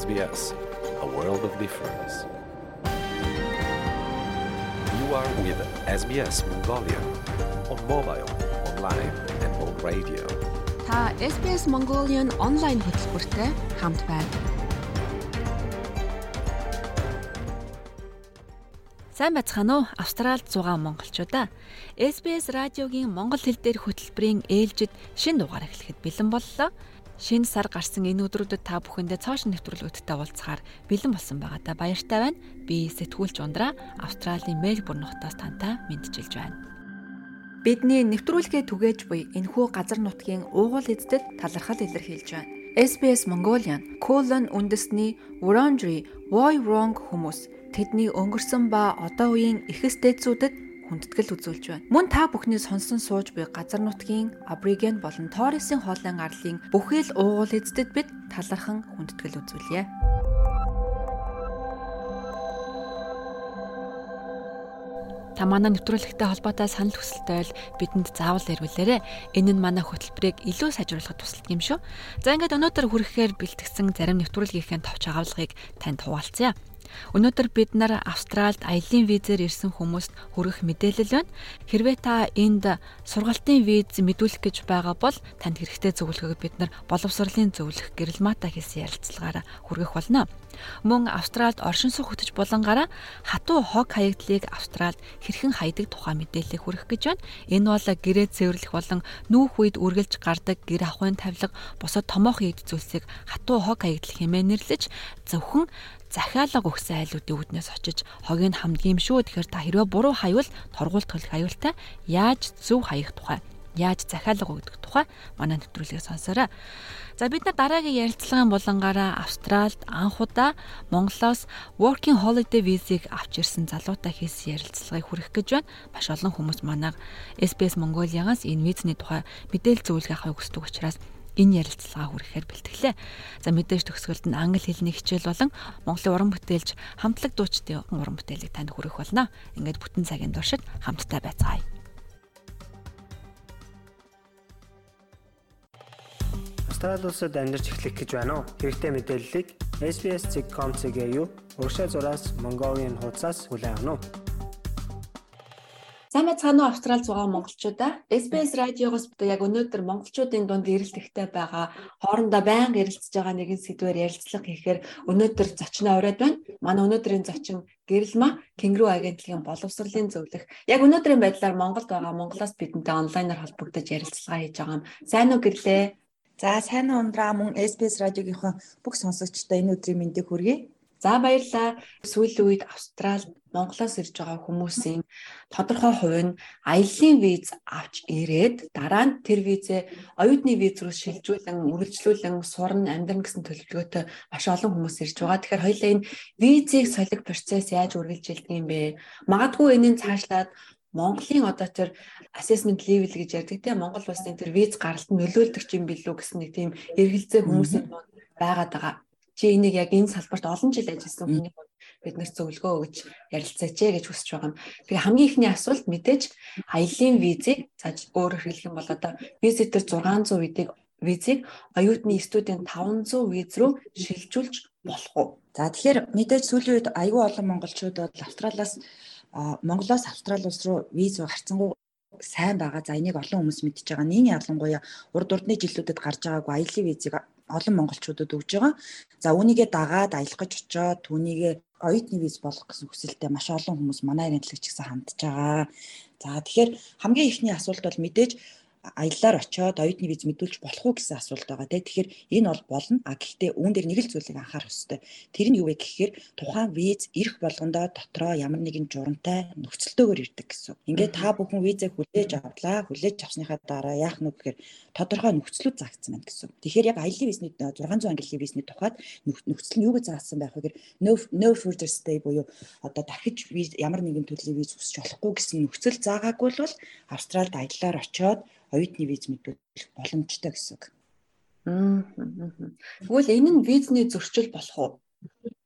SBS, a world of difference. You are with SBS Mongolia on mobile, online and on radio. Та SBS Mongolian онлайн хөтөлбөртэй хамт байна. Сайн байцгаана уу? Австралид зугаа монголчуудаа. SBS радиогийн монгол хэл дээр хөтөлбөрийн ээлжид шин дугаар эхлэхэд бэлэн боллоо. Шинэ сар гарсан энэ өдрүүдэд та бүхэндээ цоошин нэвтрүүлгүүдтэй уулзахаар бэлэн болсон байгаадаа баяртай байна. Би сэтгүүлч ундраа Австралийн Мельбурн хотоос тантай мэдчилж байна. Бидний нэвтрүүлгээ түгээж буй энэхүү газар нутгийн уугуул эздэд талархал илэрхийлж байна. SBS Mongolian Colon үндэсний Wurundjeri Woi Wurrung хүмүүс тэдний өнгөрсөн ба одоо үеийн эхэс дээдсүүдэд хүндэтгэл үзүүлж байна. Мөн та бүхний сонсон сууж буй газар нутгийн Абориген болон Торресын хоолын арлын бүхэл уугуул эздэд бид талархан хүндэтгэл үзүүлье. Та манай нэвтрүүлэгтэй холбоотой санал хүсэлтэй бол бидэнд заавал ирүүлээрэй. Энэ нь манай хөтөлбөрийг илүү сайжруулахад тусалдаг юм шүү. За ингээд өнөөдөр хүрэхээр бэлтгэсэн зарим нэвтрүүлгийнхээ товч агуулгыг танд хуваалцъя. Өнөөдөр бид нар Австральд аялын визээр ирсэн хүмүүст хүргэх мэдээлэл байна. Хэрвээ та энд сургалтын виз мэдүүлэх гэж байгаа бол танд хэрэгтэй зөвлөгөөг бид нар боловсролын зөвлөх гэрэл мата хийсэн ярилцлагаараа хүргэх болно. Мөн Австральд оршин суух хөтөж булангаараа хатуу хог хаягдлыг Австральд хэрхэн хаядаг тухай мэдээлэл хүргэх гэж байна. Энэ бол гэрээ цэвэрлэх болон нүүх үед үргэлж гардаг гэр ахуйн тавилга босод томоохон эд зүйлсийг хатуу хог хаягдл хэмээн нэрлэж зөвхөн захиалга өгсөн айлуудын үүднээс очиж хогийг хамдгийм шүү. Тэгэхээр та хэрвээ буруу хаявал торгуулт төлөх аюултай яаж зөв хаях тухай яаж захиалга өгдөг тухай манай нэвтрүүлгийг сонсоорой. За бид нар дараагийн ярилцлагын булангаараа Австралид анх удаа Монголоос working holiday визийг авч ирсэн залуутай хийсэн ярилцлагыг хүргэх гэж байна. Маш олон хүмүүс манайг SBS Mongoliagаас энэ визний тухай мэдээлэл зөвлөгөө авахыг хүсдэг учраас энэ ярилцлагаа хүрэхээр бэлтгэлээ. За мэдээж төгсгөлд нь англи хэлний хичээл болон Монголын уран бүтээлч хамтлаг дуучдын уран бүтээлийг танд хүргэх болно. Ингээд бүтэн цагийн туршид хамтдаа байцгаая. Австрали улсад амьдарч эхлэх гэж байна уу? Хэрэгтэй мэдээллийг SBS.com.cg-ийн урагшаа зураас Mongolian хуудасаас хүлээн авах нь. Сайн байцгаана уу Австрали зугаа монголчуудаа. SBS радиогоос яг өнөөдөр монголчуудын дунд эрэлтэхтэй байгаа хоорондоо байнга ярилцж байгаа нэгэн сэдвээр ярилцлага хийхээр өнөөдөр зочноо ороод байна. Манай өнөөдрийн зочин Гэрэлма Кенгрүү агентлагийн боловсролын зөвлөх. Яг өнөөдрийн байдлаар Монголд байгаа Монголоос бидэнтэй онлайнаар холбогдож ярилцлага хийж байгаа юм. Сайн уу гэрлээ? За сайн ундраа мөн SBS радиогийнхаа бүх сонсогчдод энэ өдрийн мэндийг хүргэе. За баярлалаа. Сүүлийн үед Австралид Монголоос ирж байгаа хүмүүсийн тодорхой хувь нь аяллийн виз авч ирээд дараа нь тэр визээ оюутны виз рүү шилжүүлэн үргэлжлүүлэн сурна амьдран гэсэн төлөвлөгөөтэй маш олон хүмүүс ирж байгаа. Тэгэхээр хоёлаа энэ визийг солих процесс яаж үргэлжилдэг юм бэ? Магадгүй энэний цаашлаад Монголын одоо тэр assessment level гэж ярьдаг тийм Монгол улсын тэр виз гаралт нөлөөлдөг юм билүү гэсэн нэг тийм эргэлзээ хүмүүсийн байгаад байгаа чи энийг яг энэ салбарт олон жил ажилласан хүний бид нарт зөвлөгөө өгч ярилцаач ээ гэж хүсэж байгаа юм. Тэгээ хамгийн ихний асуулт мэдээж аялын визийг за өөрөөр хэлэх юм бол одоо визитер 600 визийг визийг оюутны студент 500 виз рүү шилжүүлж болох уу? За тэгэхээр мэдээж сүүлийн үед аюул олон монголчууд бол Австралиас Монголоос Австрали улс руу виз гарцсангүй сайн байгаа. За энийг олон хүмүүс мэдж байгаа. Нийгмийн ялангуяа урд урдны жилүүдэд гарч байгаагүй аялын визийг олон монголчуудад өгж байгаа. За үүнийгээ дагаад аялах гэж очоод түүнийгээ оюутны виз болох гэсэн хүсэлтэй маш олон хүмүүс манай агентлагч гэсэн хандж байгаа. За тэгэхээр хамгийн ихний асуулт бол мэдээж аяллаар очиод оюутны виз мэдүүлж болох уу гэсэн асуулт байгаа тийм. Тэгэхээр энэ бол болно. А гэхдээ үүн дээр нэг л зүйлийг анхаарах хэрэгтэй. Тэр нь юу вэ гэхээр тухайн виз ирэх болгондоо дотроо ямар нэгэн журамтай нөхцөлтөөр ирдэг гэсэн. Ингээд та бүхэн визээ хүлээж авлаа. Хүлээж авсныхаа дараа яах нь гэхээр тодорхой нөхцлүүд заагдсан байна гэсэн. Тэгэхээр яг аялын визний 600 ангиллын визний тухайд нөхцөл нь юу гэж заасан байх вэ гэхээр no no further stay буюу одоо дахиж ямар нэгэн төрлийн виз хүсч болохгүй гэсэн нөхцөл заагаагүй бол Австралид аяллаар очиод оюутны виз мэдүүлэх боломжтой гэсэн үг. Тэгвэл энэ нь визний зөрчил болох уу?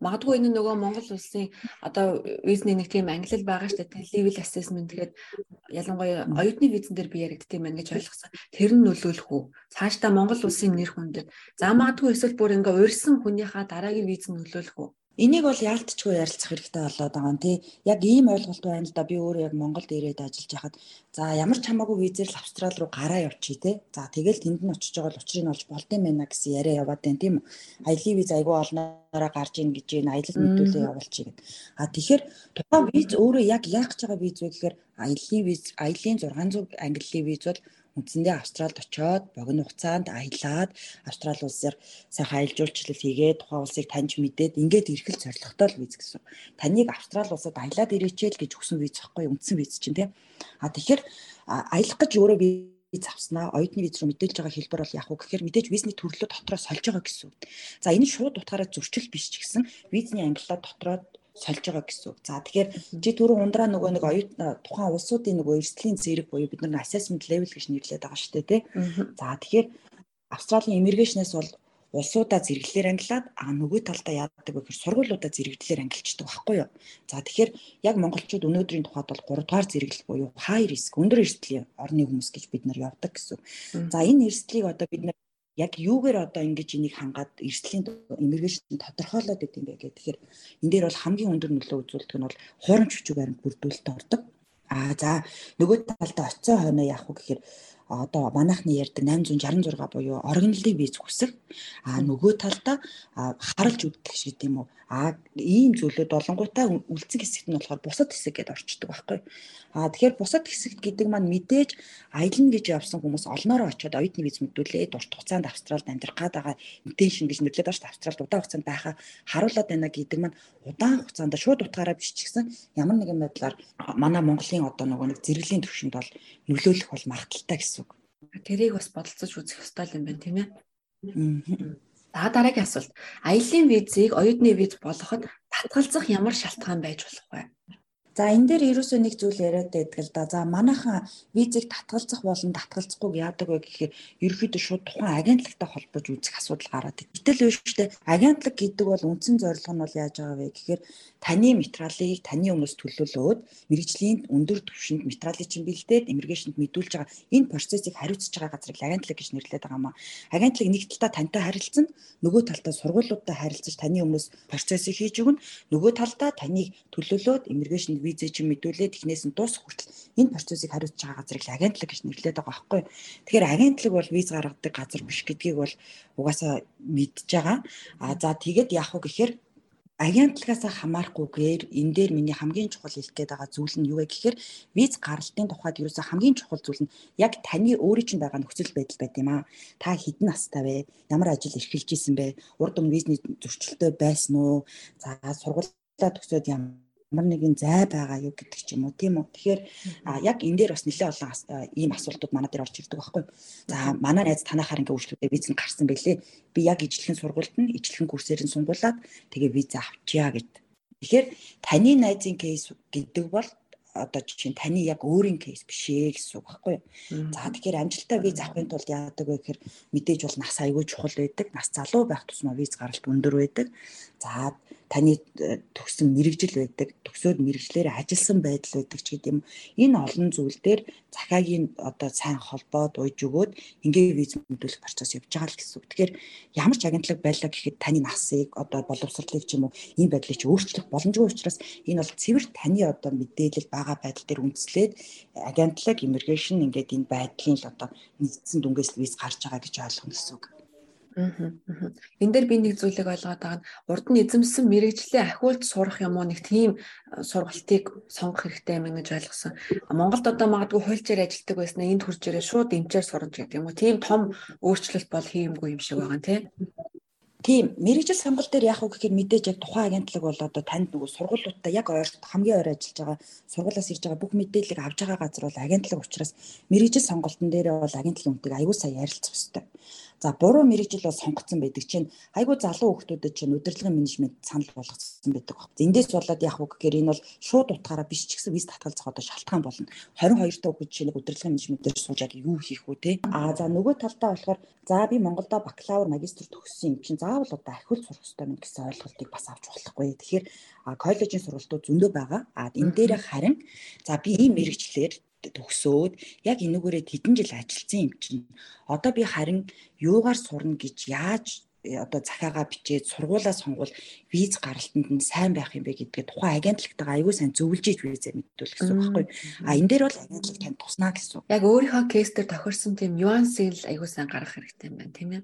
Магадгүй энэ нөгөө Монгол улсын одоо визний нэг тийм ангилал байгаа шүү дээ. Level assessment гэхэд ялангуяа оюутны визэн дээр би яригдтiin мэн гэж ойлгосон. Тэр нь нөлөөлөх үү? Цаашдаа Монгол улсын нэр хүндэд за магадгүй эсвэл бүр ингээ урьсан хүнийхээ дараагийн виз нь нөлөөлөх үү? Энийг бол яалтчгүй ярилцах хэрэгтэй болоод байгаа юм тий. Яг ийм ойлголт байна л да. Би өөрөө яг Монголд ирээд ажиллаж байхад за ямар ч хамаагүй визээр л Австрали руу гараа явчих тий. За тэгэл тэнд нь очиж байгаа л учрыг нь олж болдсон байна гэсэн яриа яваад байна тийм үү. Аялын виз айгүй олноороо гарч ийн гэж энэ аялал мэдүүлээ явуулчих гэдэг. А тэгэхээр тухайн виз өөрөө яг яах гэж байгаа виз вэ гэхээр аялын виз аялын 600 ангиллын виз бол үндсэндээ Австралид очоод богино хугацаанд аялаад Австрали улсаар сайхан аялал жуулчлал хийгээд тухайн улсыг таньж мэдээд ингээд ирэх зорилготой л виз гэсэн. Таныг Австрали улсад аялаад ирээчээл гэж өгсөн виз байхгүй үндсэн виз чинь тийм. А тэгэхээр аялах гэж өөрөө виз авснаа оюутны виз руу мэдээлж байгаа хэлбэр бол яг уу гэхээр мэдээж визний төрлөө дотроо сольж байгаа гэсэн. За энэ шууд утгаараа зөрчил биш ч гэсэн визний ангиллаа дотроо сольж байгаа гэсэн үг. За тэгэхээр чи түрүү ундраа нөгөө нэг оюут тухайн улсуудын нөгөө эрсдлийн зэрэг буюу бид нар assessment level гэж нэрлэдэг байгаа шүү дээ тий. За тэгэхээр Австралийн иммиграшнээс бол улсуудаа зэрэглэлээр ангилаад а нөгөө талдаа яадаг вэ гэхээр сургуулиудаа зэрэглэлээр ангилчдаг байхгүй юу. За тэгэхээр яг монголчууд өнөөдрийн тухайд бол 3 дугаар зэрэглэл буюу high risk өндөр эрсдлийн орны хүмүүс гэж бид нар явдаг гэсэн. За энэ эрсдлийг одоо бид нар яг юугээр одоо ингэж энийг хангаад эрсдлийн иммиграшн тодорхойлоод идэв юм бэ гэх тэгэхээр энэ дээр бол хамгийн өндөр нөлөө үзүүлдэг нь бол хуурамч хүчиг баримт бүрдүүлэлт ордог. Аа за нөгөө талдаа оцсон хойноо яах вэ гэхээр одоо манайхны ярьдаг 866 буюу орогнолын виз хүсэх а нөгөө талдаа харалж үддэх шиг гэдэм үү? А ийм зүйлүүд болонгуудаа үлдсэн хэсэгт нь болохоор бусад хэсэг гэдээ орчдөг байхгүй. А тэгэхээр бусад хэсэгт гэдэг маань мэдээж аялна гэж явсан хүмүүс олноороо очиод оюутны виз мэдүүлээд урт хугацаанд австралид амьдрах гээд байгаа интеншн гэж нэрлэдэг шүү дээ. Австралид удаан хугацаанд байхаа харуулад байна гэдэг маань удаан хугацаанд шууд утгаараа биш ч гэсэн ямар нэгэн байдлаар манай Монголын одоо нөгөө нэг зэрэглэлийн төвшөнд бол нөлөөлөх бол магадaltaй гэсэн. Тэрийг бас бодолцож үзэх ёстой юм байна тийм ээ. За дараагийн асуулт. Аялын визийг оюутны виз болгоход татгалзах ямар шалтгаан байж болох вэ? За энэ дээр ерөөсөө нэг зүйл яриад байдаг л да. За манайхан визийг татгалзах болон татгалзахгүй яадаг вэ гэхээр ерөөхдөө шууд тухайн агентлагтай холбож үзэх асуудал гараад байна. Гэтэл дээ. Агентлаг гэдэг бол үндсэн зорилго нь бол яаж байгаа вэ гэхээр таны материалыг таны өмнөөс төлөвлөөд мэрэгжлийн өндөр түвшинд материалыг чинь бэлдээд иммиграшнд мэдүүлж байгаа энэ процессыг хариуцж байгаа газрыг агентлаг гэж нэрлэдэг байгаа маа. Агентлаг нэг талдаа тантай харилцсан, нөгөө талдаа сургуулиудтай харилцаж таны өмнөөс процессыг хийж өгнө. Нөгөө талдаа таныг төлөвлөөд иммиграшнд визээ чинь мэдүүлээд эхнээс нь дуусах хүртэл энэ процессыг хариуцж байгаа газрыг агентлаг гэж нэрлэдэг байгаа байхгүй. Тэгэхээр агентлаг бол виз гаргадаг газар биш гэдгийг бол угаасаа мэдж байгаа. А за тэгээд яах вэ гэхээр агентлагаас хамаарахгүйгээр энэ дээр миний хамгийн чухал хэлэх гээд байгаа зүйл нь юу вэ гэхээр виз гаралтын тухайд ерөөсөө хамгийн чухал зүйл нь яг таны өөрийн чинь байгаа нөхцөл байдал байт юм аа. Та хэдэн настай вэ? Ямар ажил эрхэлж исэн бэ? Урд өмнө визний зөрчилтэй байсан уу? За сургуулаа төгсөөд ямар ямар нэгэн зай байгаа юу гэдэг ч юм уу тийм үү. Тэгэхээр яг энэ дээр бас нэлээд олон ийм асуултууд манай дээр орж ирдэг байхгүй. За манай найз танахаар ингээ үйлчлүүдээ виз нь гарсан байлээ. Би яг ижлэхэн сургуульд нь ижлэхэн курсээр нь сунгуулад тэгээ виз авчия гэд. Тэгэхээр таны найзын кейс гэдэг бол одоо чинь таны яг өөрийн кейс биш ээ гэсэн үг байхгүй юу. За тэгэхээр амжилттай виз авахын тулд яадаг вэ гэхээр мэдээж бол нас аягүй чухал байдаг. Нас залуу байх тусмаа виз гаралт өндөр байдаг. За таны э, төгсөн мэрэгжил байдаг, төгсөөд мэрэгжлэр ажилласан байдал байдаг ч гэдэм энэ олон зүйл дээр захаагийн одоо сайн холбоод уйж өгөөд ингээ виз мэдүүлэх процесс явж байгаа л гэсэн үг. Тэгэхээр ямар ч агентлаг байлаа гэхэд таны насыг одоо боловсролыг ч юм уу ийм байдлыг чи өөрчлөх боломжгүй учраас энэ бол цэвэр таны одоо мэдээлэл байгаа байдал дээр үндэслээд агентлаг immigration ингээд энэ байдлын л одоо нэгдсэн дүнгээс виз гарч байгаа гэж ойлгоно гэсэн үг. Энд дээр би нэг зүйлийг ойлгоод байгаа нь урд нь эзэмсэн мэрэгжлээ ахиулж сурах юм уу нэг тийм сургалтыг сонгох хэрэгтэй юм гэж ойлгосон. Монголд одоо магадгүй хуульчаар ажилладаг байснаа энд хурж ирээ шууд эмчээр сурч гэдэг юм уу. Тийм том өөрчлөлт бол хиймгүй юм шиг байгаа нэ. Тийм мэрэгжил сонголт дээр яг уу гэхээр мэдээж яг тухайн агентлаг бол одоо танд нөгөө сургуулиудаа яг ойр хамгийн ойр ажиллаж байгаа сургуулиас ирж байгаа бүх мэдээллийг авж байгаа газар бол агентлаг учраас мэрэгжил сонголтын дээр бол агентлагийн үнэтэйг аюул сая ярилцах хэрэгтэй. За буруу мэрэгжил бол сонгогдсон байдаг чинь айгүй залуу хүмүүстэд чинь удирдлагын менежмент санал болгоцсон байдаг баг. Эндээс болоод яг үг гэхээр энэ бол шууд утгаараа биш ч гэсэн виз татгалзах одоо шалтгаан болно. 22 та хүүхэд чинь удирдлагын менежментээр суужаад юу хийх вэ те? А за нөгөө талдаа болохоор за би Монголдо бакалавр магистр төгссөн юм чинь за заавал одоо ахиул сурах хэрэгтэй мэн гэсэн ойлголтыг бас авч болохгүй. Тэгэхээр коллежийн сургалтууд зөндөө байгаа. А энэ дээр харин за би ийм мэрэгчлэр төгсөөд яг энүүгээрээ хэдэн жил ажилласан юм чинь одоо би харин юугаар сурна гэж яаж э, одоо захиагаа бичээд сургуулаа сонгуул виз гаралтанд нь сайн байх юм бэ гэдгээ тухайн агентлагтайгаа аягүй сайн зөвлөж иж визээ мэдүүлэх гэсэн үг байхгүй. А энэ дээр бол агентлаг танд туснаа гэсэн. Яг өөрийнхөө кейс дээр тохирсон тийм нюансыг аягүй сайн гаргах хэрэгтэй юм байна тийм ээ.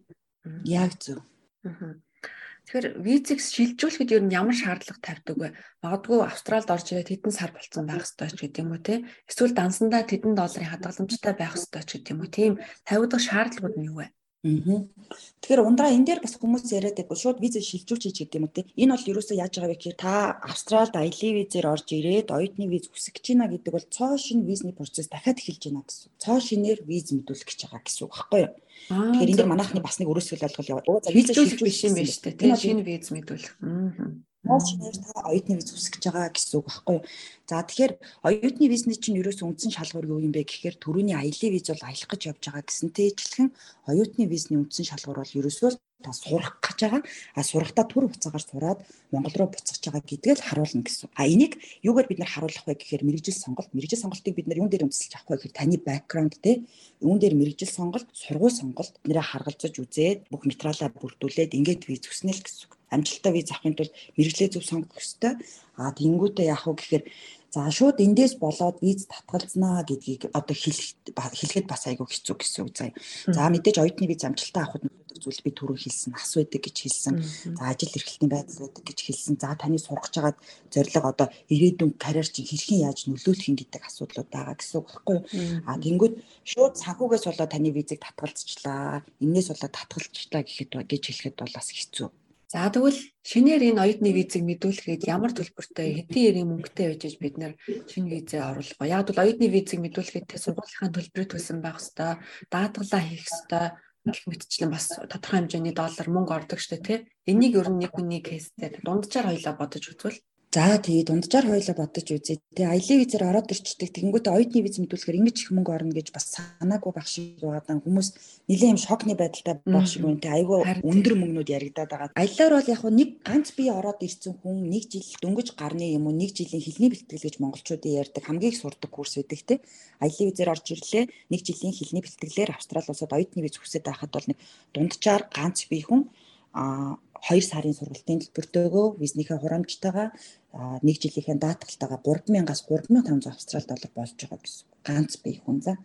Яг зөв. Тэгэхээр визийг шилжүүлэхэд ер нь ямар шаардлага тавьдаг вэ? Магадгүй Австралид орж ирээд хэдэн сар болцсон байх ёстой ч гэдэг юм уу те? Эсвэл дансандаа хэдэн долларын хадгаламжтай байх ёстой ч гэдэг юм уу? Тийм тавигдах шаардлагууд нь юу вэ? Тэгэхээр ундраа энэ дээр бас хүмүүс яриад байдаг. Шууд виз шилжүүлж хийж гэдэг юм уу те. Энэ бол ерөөсөө яаж байгаа вэ гэхээр та Австралид аялын визээр орж ирээд оюутны виз хүсэж байна гэдэг бол цоо шинэ визний процесс дахиад эхэлж байна гэсэн. Цоо шинээр виз мэдүүлэх гэж байгаа гэсэн үг байхгүй юу? Тэгэхээр энэ дээр манайхны бас нэг өрөөсгөл болгол яваа. Оо за виз шилжүүлэх биш юм байна шүү дээ. Шинэ виз мэдүүлэх. Аа. Моос шинээр та оюутны виз хүсэж байгаа гэсэн үг байхгүй юу? За тэгэхээр оюутны визний чинь ерөөс үндсэн шалгуур юу юм бэ гэхээр төрөний аялын виз бол аялах гэж явж байгаа гэсэнтэй ижилхэн оюутны визний үндсэн шалгуур бол ерөөсөө та сурах гэж байгаа. А сурахдаа түр хугацаагаар сураад Монгол руу буцаж байгаа гэдгээ л харуулна гэсэн. А энийг юугаар бид нар харуулах вэ гэхээр мэрэгжил сонголт. Мэрэгжил сонголтыг бид нар юун дээр үндэслэж авах вэ гэхээр таны бэкграунд те юун дээр мэрэгжил сонголт, сургууль сонголт нэрээ харгалзаж үзээд бүх материалаа бүрдүүлээд ингээд виз хүснэ л гэсэн. Амжилттай виз авахын тулд мэрэгжлээ зөв сонгох ёстой. А тэнгуүтээ яах вэ гэхээр За шууд эндээс болоод виз татгалзнаа гэдгийг одоо хэлэх хэлэхэд бас айгүй хэцүү гэсэн үг заяа. За мэдээж оюутны виз амжилттай авахд нөлөөлөх зүйл би түрүү хэлсэн, ас байдаг гэж хэлсэн. За ажил эрхлэлтийн байдал байдаг гэж хэлсэн. За таны сургаж байгаа зорилго одоо ирээдүйн карьер чинь хэрхэн яаж нөлөөлөх юм гэдэг асуудлууд байгаа гэсэн үг байхгүй юу? А тэнгүүд шууд санхугаас болоод таны визийг татгалзчлаа. Иннээс болоод татгалзчлаа гэхэд гэж хэлэхэд бол бас хэцүү. За тэгвэл шинээр энэ оюутны визийг мэдүүлэхэд ямар төлбөртэй хэдийн ярийн мөнгөтэй байж бид нэр шинэ визээ оруулах? Яг бол оюутны визийг мэдүүлэхэд сургуулийнхаа төлбөрийг төлсөн байх хэвээр, даатгалаа хийх хэвээр гэх мэтчлэн бас тодорхой хэмжээний доллар мөнгө ордог штэ тий. Энийг ер нь нэг хүний кейстэй дунджаар хоёлаа бодож үзвэл За тэгээ дунджаар хоёлоо бодож үзье. Тэгээ аялын визээр ороод ирчдэг. Тэгэнгүүтээ оюутны виз мэдүүлэхээр ингэж их мөнгө орно гэж бас санаагүй байх шиг байгаа. Хүмүүс нэлээд юм шокны байдалтай байх шиг байна. Тэгээ айгүй өндөр мөнгнүүд яригадаад байгаа. Аяллаар бол яг нэг ганц бие ороод ирсэн хүн нэг жил дөнгөж гарны юм уу нэг жилийн хилний бэлтгэл гэж монголчуудын ярьдаг хамгийн их сурдаг курс байдаг те. Аялын визээр орж ирлээ. Нэг жилийн хилний бэлтгэлээр Австрали улсад оюутны виз хүсэж байхад бол нэг дунджаар ганц бие хүн а 2 сарын сургалтын төлбөртэйгөө визнийхээ хурамжтайгаа нэг жилийнхээ даатгалтайгаа 3000-аас 3500 австрал доллар болж байгаа гэсэн. Ганц бие хүн за.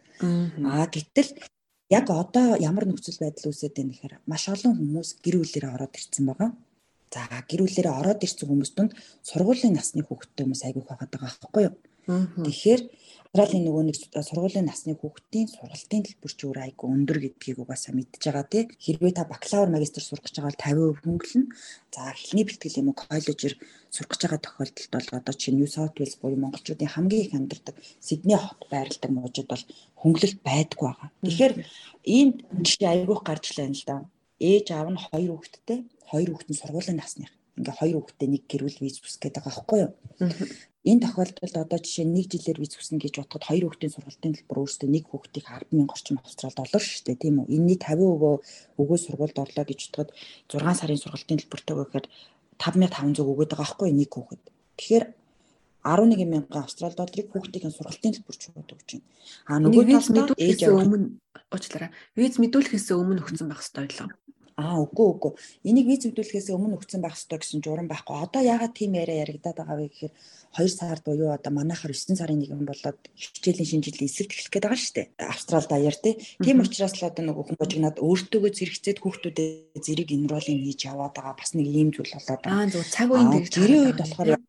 Аа гэтэл яг одоо ямар нөхцөл байдал үүсээд байна гэхээр маш олон хүмүүс гэр бүлээрээ ороод ирсэн байгаа. За гэр бүлээрээ ороод ирсэн хүмүүс донд сургуулийн насны хүүхэдтэй хүмүүс айгүйх байгаа байгаа байхгүй юу? Тэгэхээр Австралийн нөгөө нэг сургуулийн насны хүүхдийн сургалтын төлбөр чи өөр айгүй өндөр гэдгийг угаасаа мэдж байгаа тий. Хэрвээ та бакалавр магистр сурах гэж байгаа бол 50% хөнгөлнө. За эхлэний бэлтгэл юм уу коллежээр сурах гэж байгаа тохиолдолд бол одоо чи New South Wales буюу монголчуудын хамгийн их амьдардаг Сидней хот байрладаг мужид бол хөнгөлөлт байдгүй байгаа. Тэгэхээр ийм жишээ айгүйх гарч лайна л да. Ээж аав нь хоёр хүүхэдтэй, хоёр хүүхэд нь сургуулийн насных ингээ хоёр хүүхдээ нэг гэрүүл виз бүс гэдэг байгаа байхгүй юу. Энэ тохиолдолд одоо жишээ нэг жилээр виз хүснэ гэж бодоход хоёр хүүхдийн сургалтын төлбөр өөрөөсөө нэг хүүхдийг 100000 орчим австрал доллар шүү дээ тийм үү. Энийний 50% өгөө сургуульд орлоо гэж бодоход 6 сарын сургалтын төлбөртэй гэхээр 5500 өгөөд байгаа байхгүй нэг хүүхэд. Тэгэхээр 11 мянган австрал долларыг хүүхдийн сургалтын төлбөрч өгөөд байна. А нөгөө талд ээж өмнө уучлаарай. Виз мэдүүлэхээс өмнө өгсөн байх ёстой байлаа. Аа үгүй үгүй. Энийг виз хөдөлгөөс өмнө өгсөн байх ёстой гэсэн журам байхгүй. Одоо ягаад тийм яриа яригадаад байгаа вэ гэхээр 2 сард буюу одоо манайхаар 9 сарын 1 болоод хичээлийн шинэ жилийн эсрэг тэглэх гээд байгаа шүү дээ. Австрал даяар тий. Тийм учраас л одоо нөгөө хүн божигнаад өөртөөгөө зэрэгцээд хүүхдүүдэд зэрэг энролинг хийж яваад байгаа бас нэг ийм зүйл болоод байгаа. Аа зөв цаг үеийн. Гэрийн үед болохоор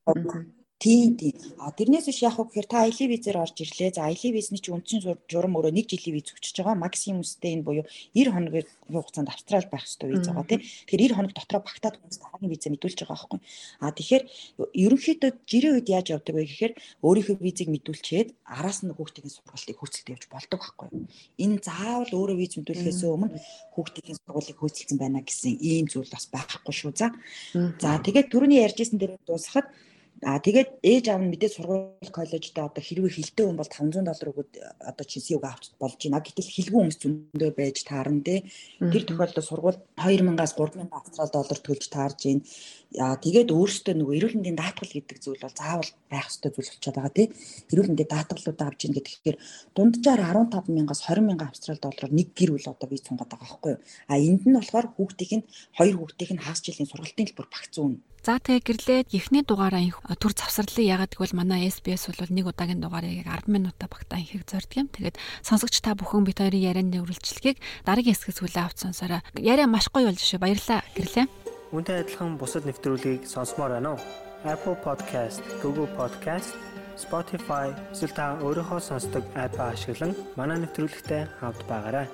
Тийм тийм. А тэрнээс биш яг уу гэхээр та аялын визээр орж ирлээ. За аялын визний чинь үндсэн журам өөрөө 1 жилийн виз өгчөж байгаа. Максимум стей буюу 90 хоногийн хугацаанд австрал байх хэрэгтэй виз байгаа тийм. Тэгэхээр 90 хоног дотроо багтаад хүмүүс тагагийн визээ мэдүүлж байгаа байхгүй. А тэгэхээр ерөнхийдөө жирийн үед яаж явдаг вэ гэхээр өөрийнхөө визийг мэдүүлчихэд араас нь хүүхдийн сургалтыг хөөцөлт явж болдог байхгүй. Энэ заавал өөрөө виз мэдүүлэхээс өмнө хүүхдийн сургуулийг хөөцөлсөн байна гэсэн ийм зүйл бас байхгүй шүү. За. За тэгээд түрүүний ярьжсэн дээр дуусахад Аа тэгээд ээж аав нь мэдээ сургууль коллежд одоо хэрвээ хилтэй хүн бол 500 доллар өгөөд одоо чихсийг авч болж байна. Гэтэл хилгүй хүмүүс зөндөө байж таарна те. Тэр тохиолдолд сургууль 2000-аас 3000 австрал доллар төлж таарж байна. Аа тэгээд өөрөөсөө нөгөө эрүүл мэндийн даатгал гэдэг зүйл бол заавал байх ёстой зүйл болчиход байгаа тий. Эрүүл мэндийн даатгалуудаа авч ийн гэхээр дунджаар 15000-аас 20000 австрал доллараар нэг гэр бүл одоо бий цунгаад байгаа байхгүй юу. А энд нь болохоор хүүхдийн хоёр хүүхдийн хагас жилийн сургалтын төлбөр багц зүүн За тэгээ гэрлээд эхний дугаараа төр завсарлыг ягаад гэвэл манай SBS бол нэг удаагийн дугаарыг 10 минутаа багтаан ихийг зорддог юм. Тэгээд сонсогч та бүхэн бит хоёрын ярианы үргэлжлэгийг дараагийн хэсгээс хүлээ авч сонсороо. Яриа маш гоё болж шүү. Баярлалаа. Гэрлээ. Үүнтэй адилхан бусад нэвтрүүлгийг сонсомоор байна уу? Apple Podcast, Google Podcast, Spotify эсвэл та өөрийнхөө сонсдог апп ашиглан манай нэвтрүүлэгтэй хавд байгаарай.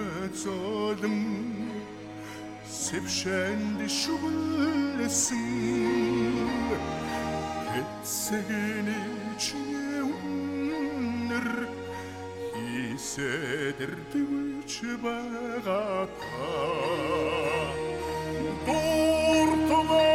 Redzadem Sevşendi şublesin Hetsegeni içine unner Hissederdi uçbağa Dortalar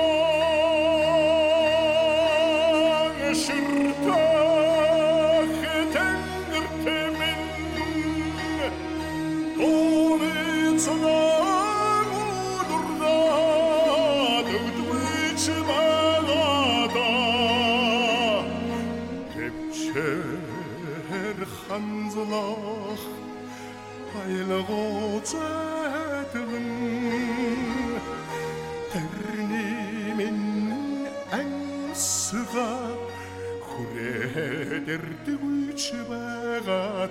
хүрээдэр дэгүйч байгаа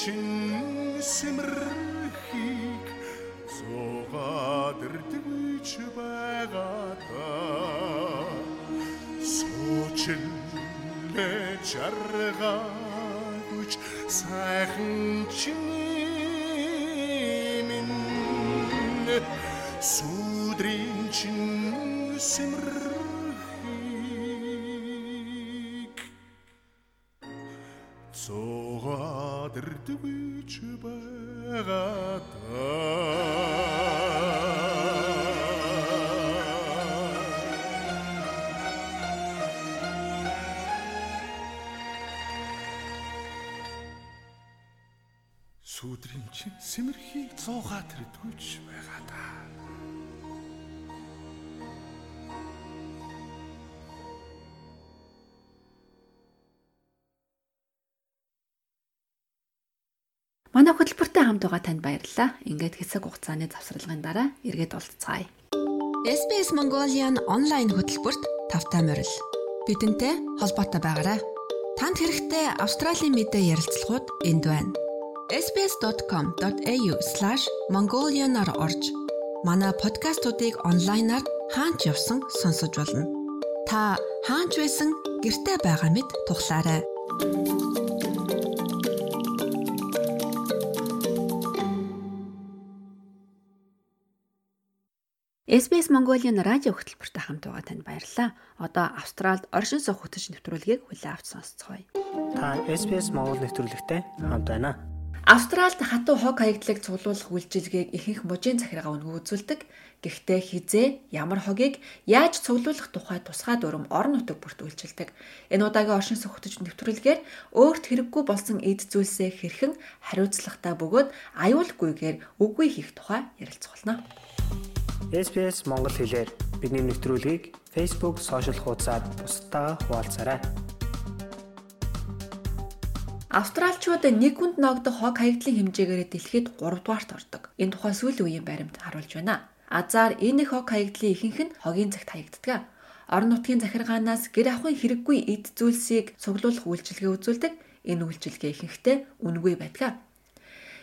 чин сэмэрхийг зугаадэрдэгч байгаадаа. Суучлээ чаргаагүй сайхан чиний минь сүдрийн чин симрхийг зугаадэрдэгч байгаадаа Сүдрийн чин сэмэрхийг зуугаа тэрдгүүлж байгаа да. Хамт байгаа танд баярлалаа. Ингээд хэсэг хугацааны завсралгын дараа эргээд уулзцаая. SBS Mongolian онлайн хөтөлбөрт тавтай морил. Бидэнтэй холбоотой байгаарай. Танд хэрэгтэй Австралийн мэдээ ярилцлагууд энд байна. sbs.com.au/mongolian-аар орж манай подкастуудыг онлайнаар хаанч явсан сонсож болно. Та хаанч байсан гэртээ байгаа мэт тухлаарай. SBS Mongolian радио хөтөлбөртэй хамт байгаа танд баярлалаа. Одоо Австралид оршин суух хөтөч нэвтрүүлгийг хүлээн авч сонсцгоё. Та SBS Монгол нэвтрүүлэгтэй хамт байна. Австралид хатуу хог хаягдлыг цуглуулах үйлчилгээг ихэнх мужийн захиргаа өнгө үзүүлдэг. Гэхдээ хизээ ямар хогийг яаж цуглуулах тухай тусгай дүрм орон нутаг бүрт үйлчилдэг. Энэ удаагийн оршин суух хөтөч нэвтрүүлгээр өөрт хэрэггүй болсон эд зүйлсээ хэрхэн хариуцлагатай бөгөөд аюулгүйгээр үгүй хийх тухай ярилцах болно. SBS Монгол хэлээр бидний нэвтрүүлгийг Facebook сошиал хуудасаар бусдаа хуваалцаарай. Австралчууд нэг хүнд ногдох хог хаягдлын хэмжээгээр дэлхийд 3 дугаарт ордог. Энэ тухай сүүлийн үеийн баримт харуулж байна. Азар энэ их хог хаягдлын ихэнх нь хогийн цагт хаягддаг. Орон нутгийн захиргаанаас гэр авахын хэрэггүй эд зүйлсийг цуглуулах үйлчилгээ үзүүлдэг. Энэ үйлчилгээ ихэнхдээ үнэгүй байдаг.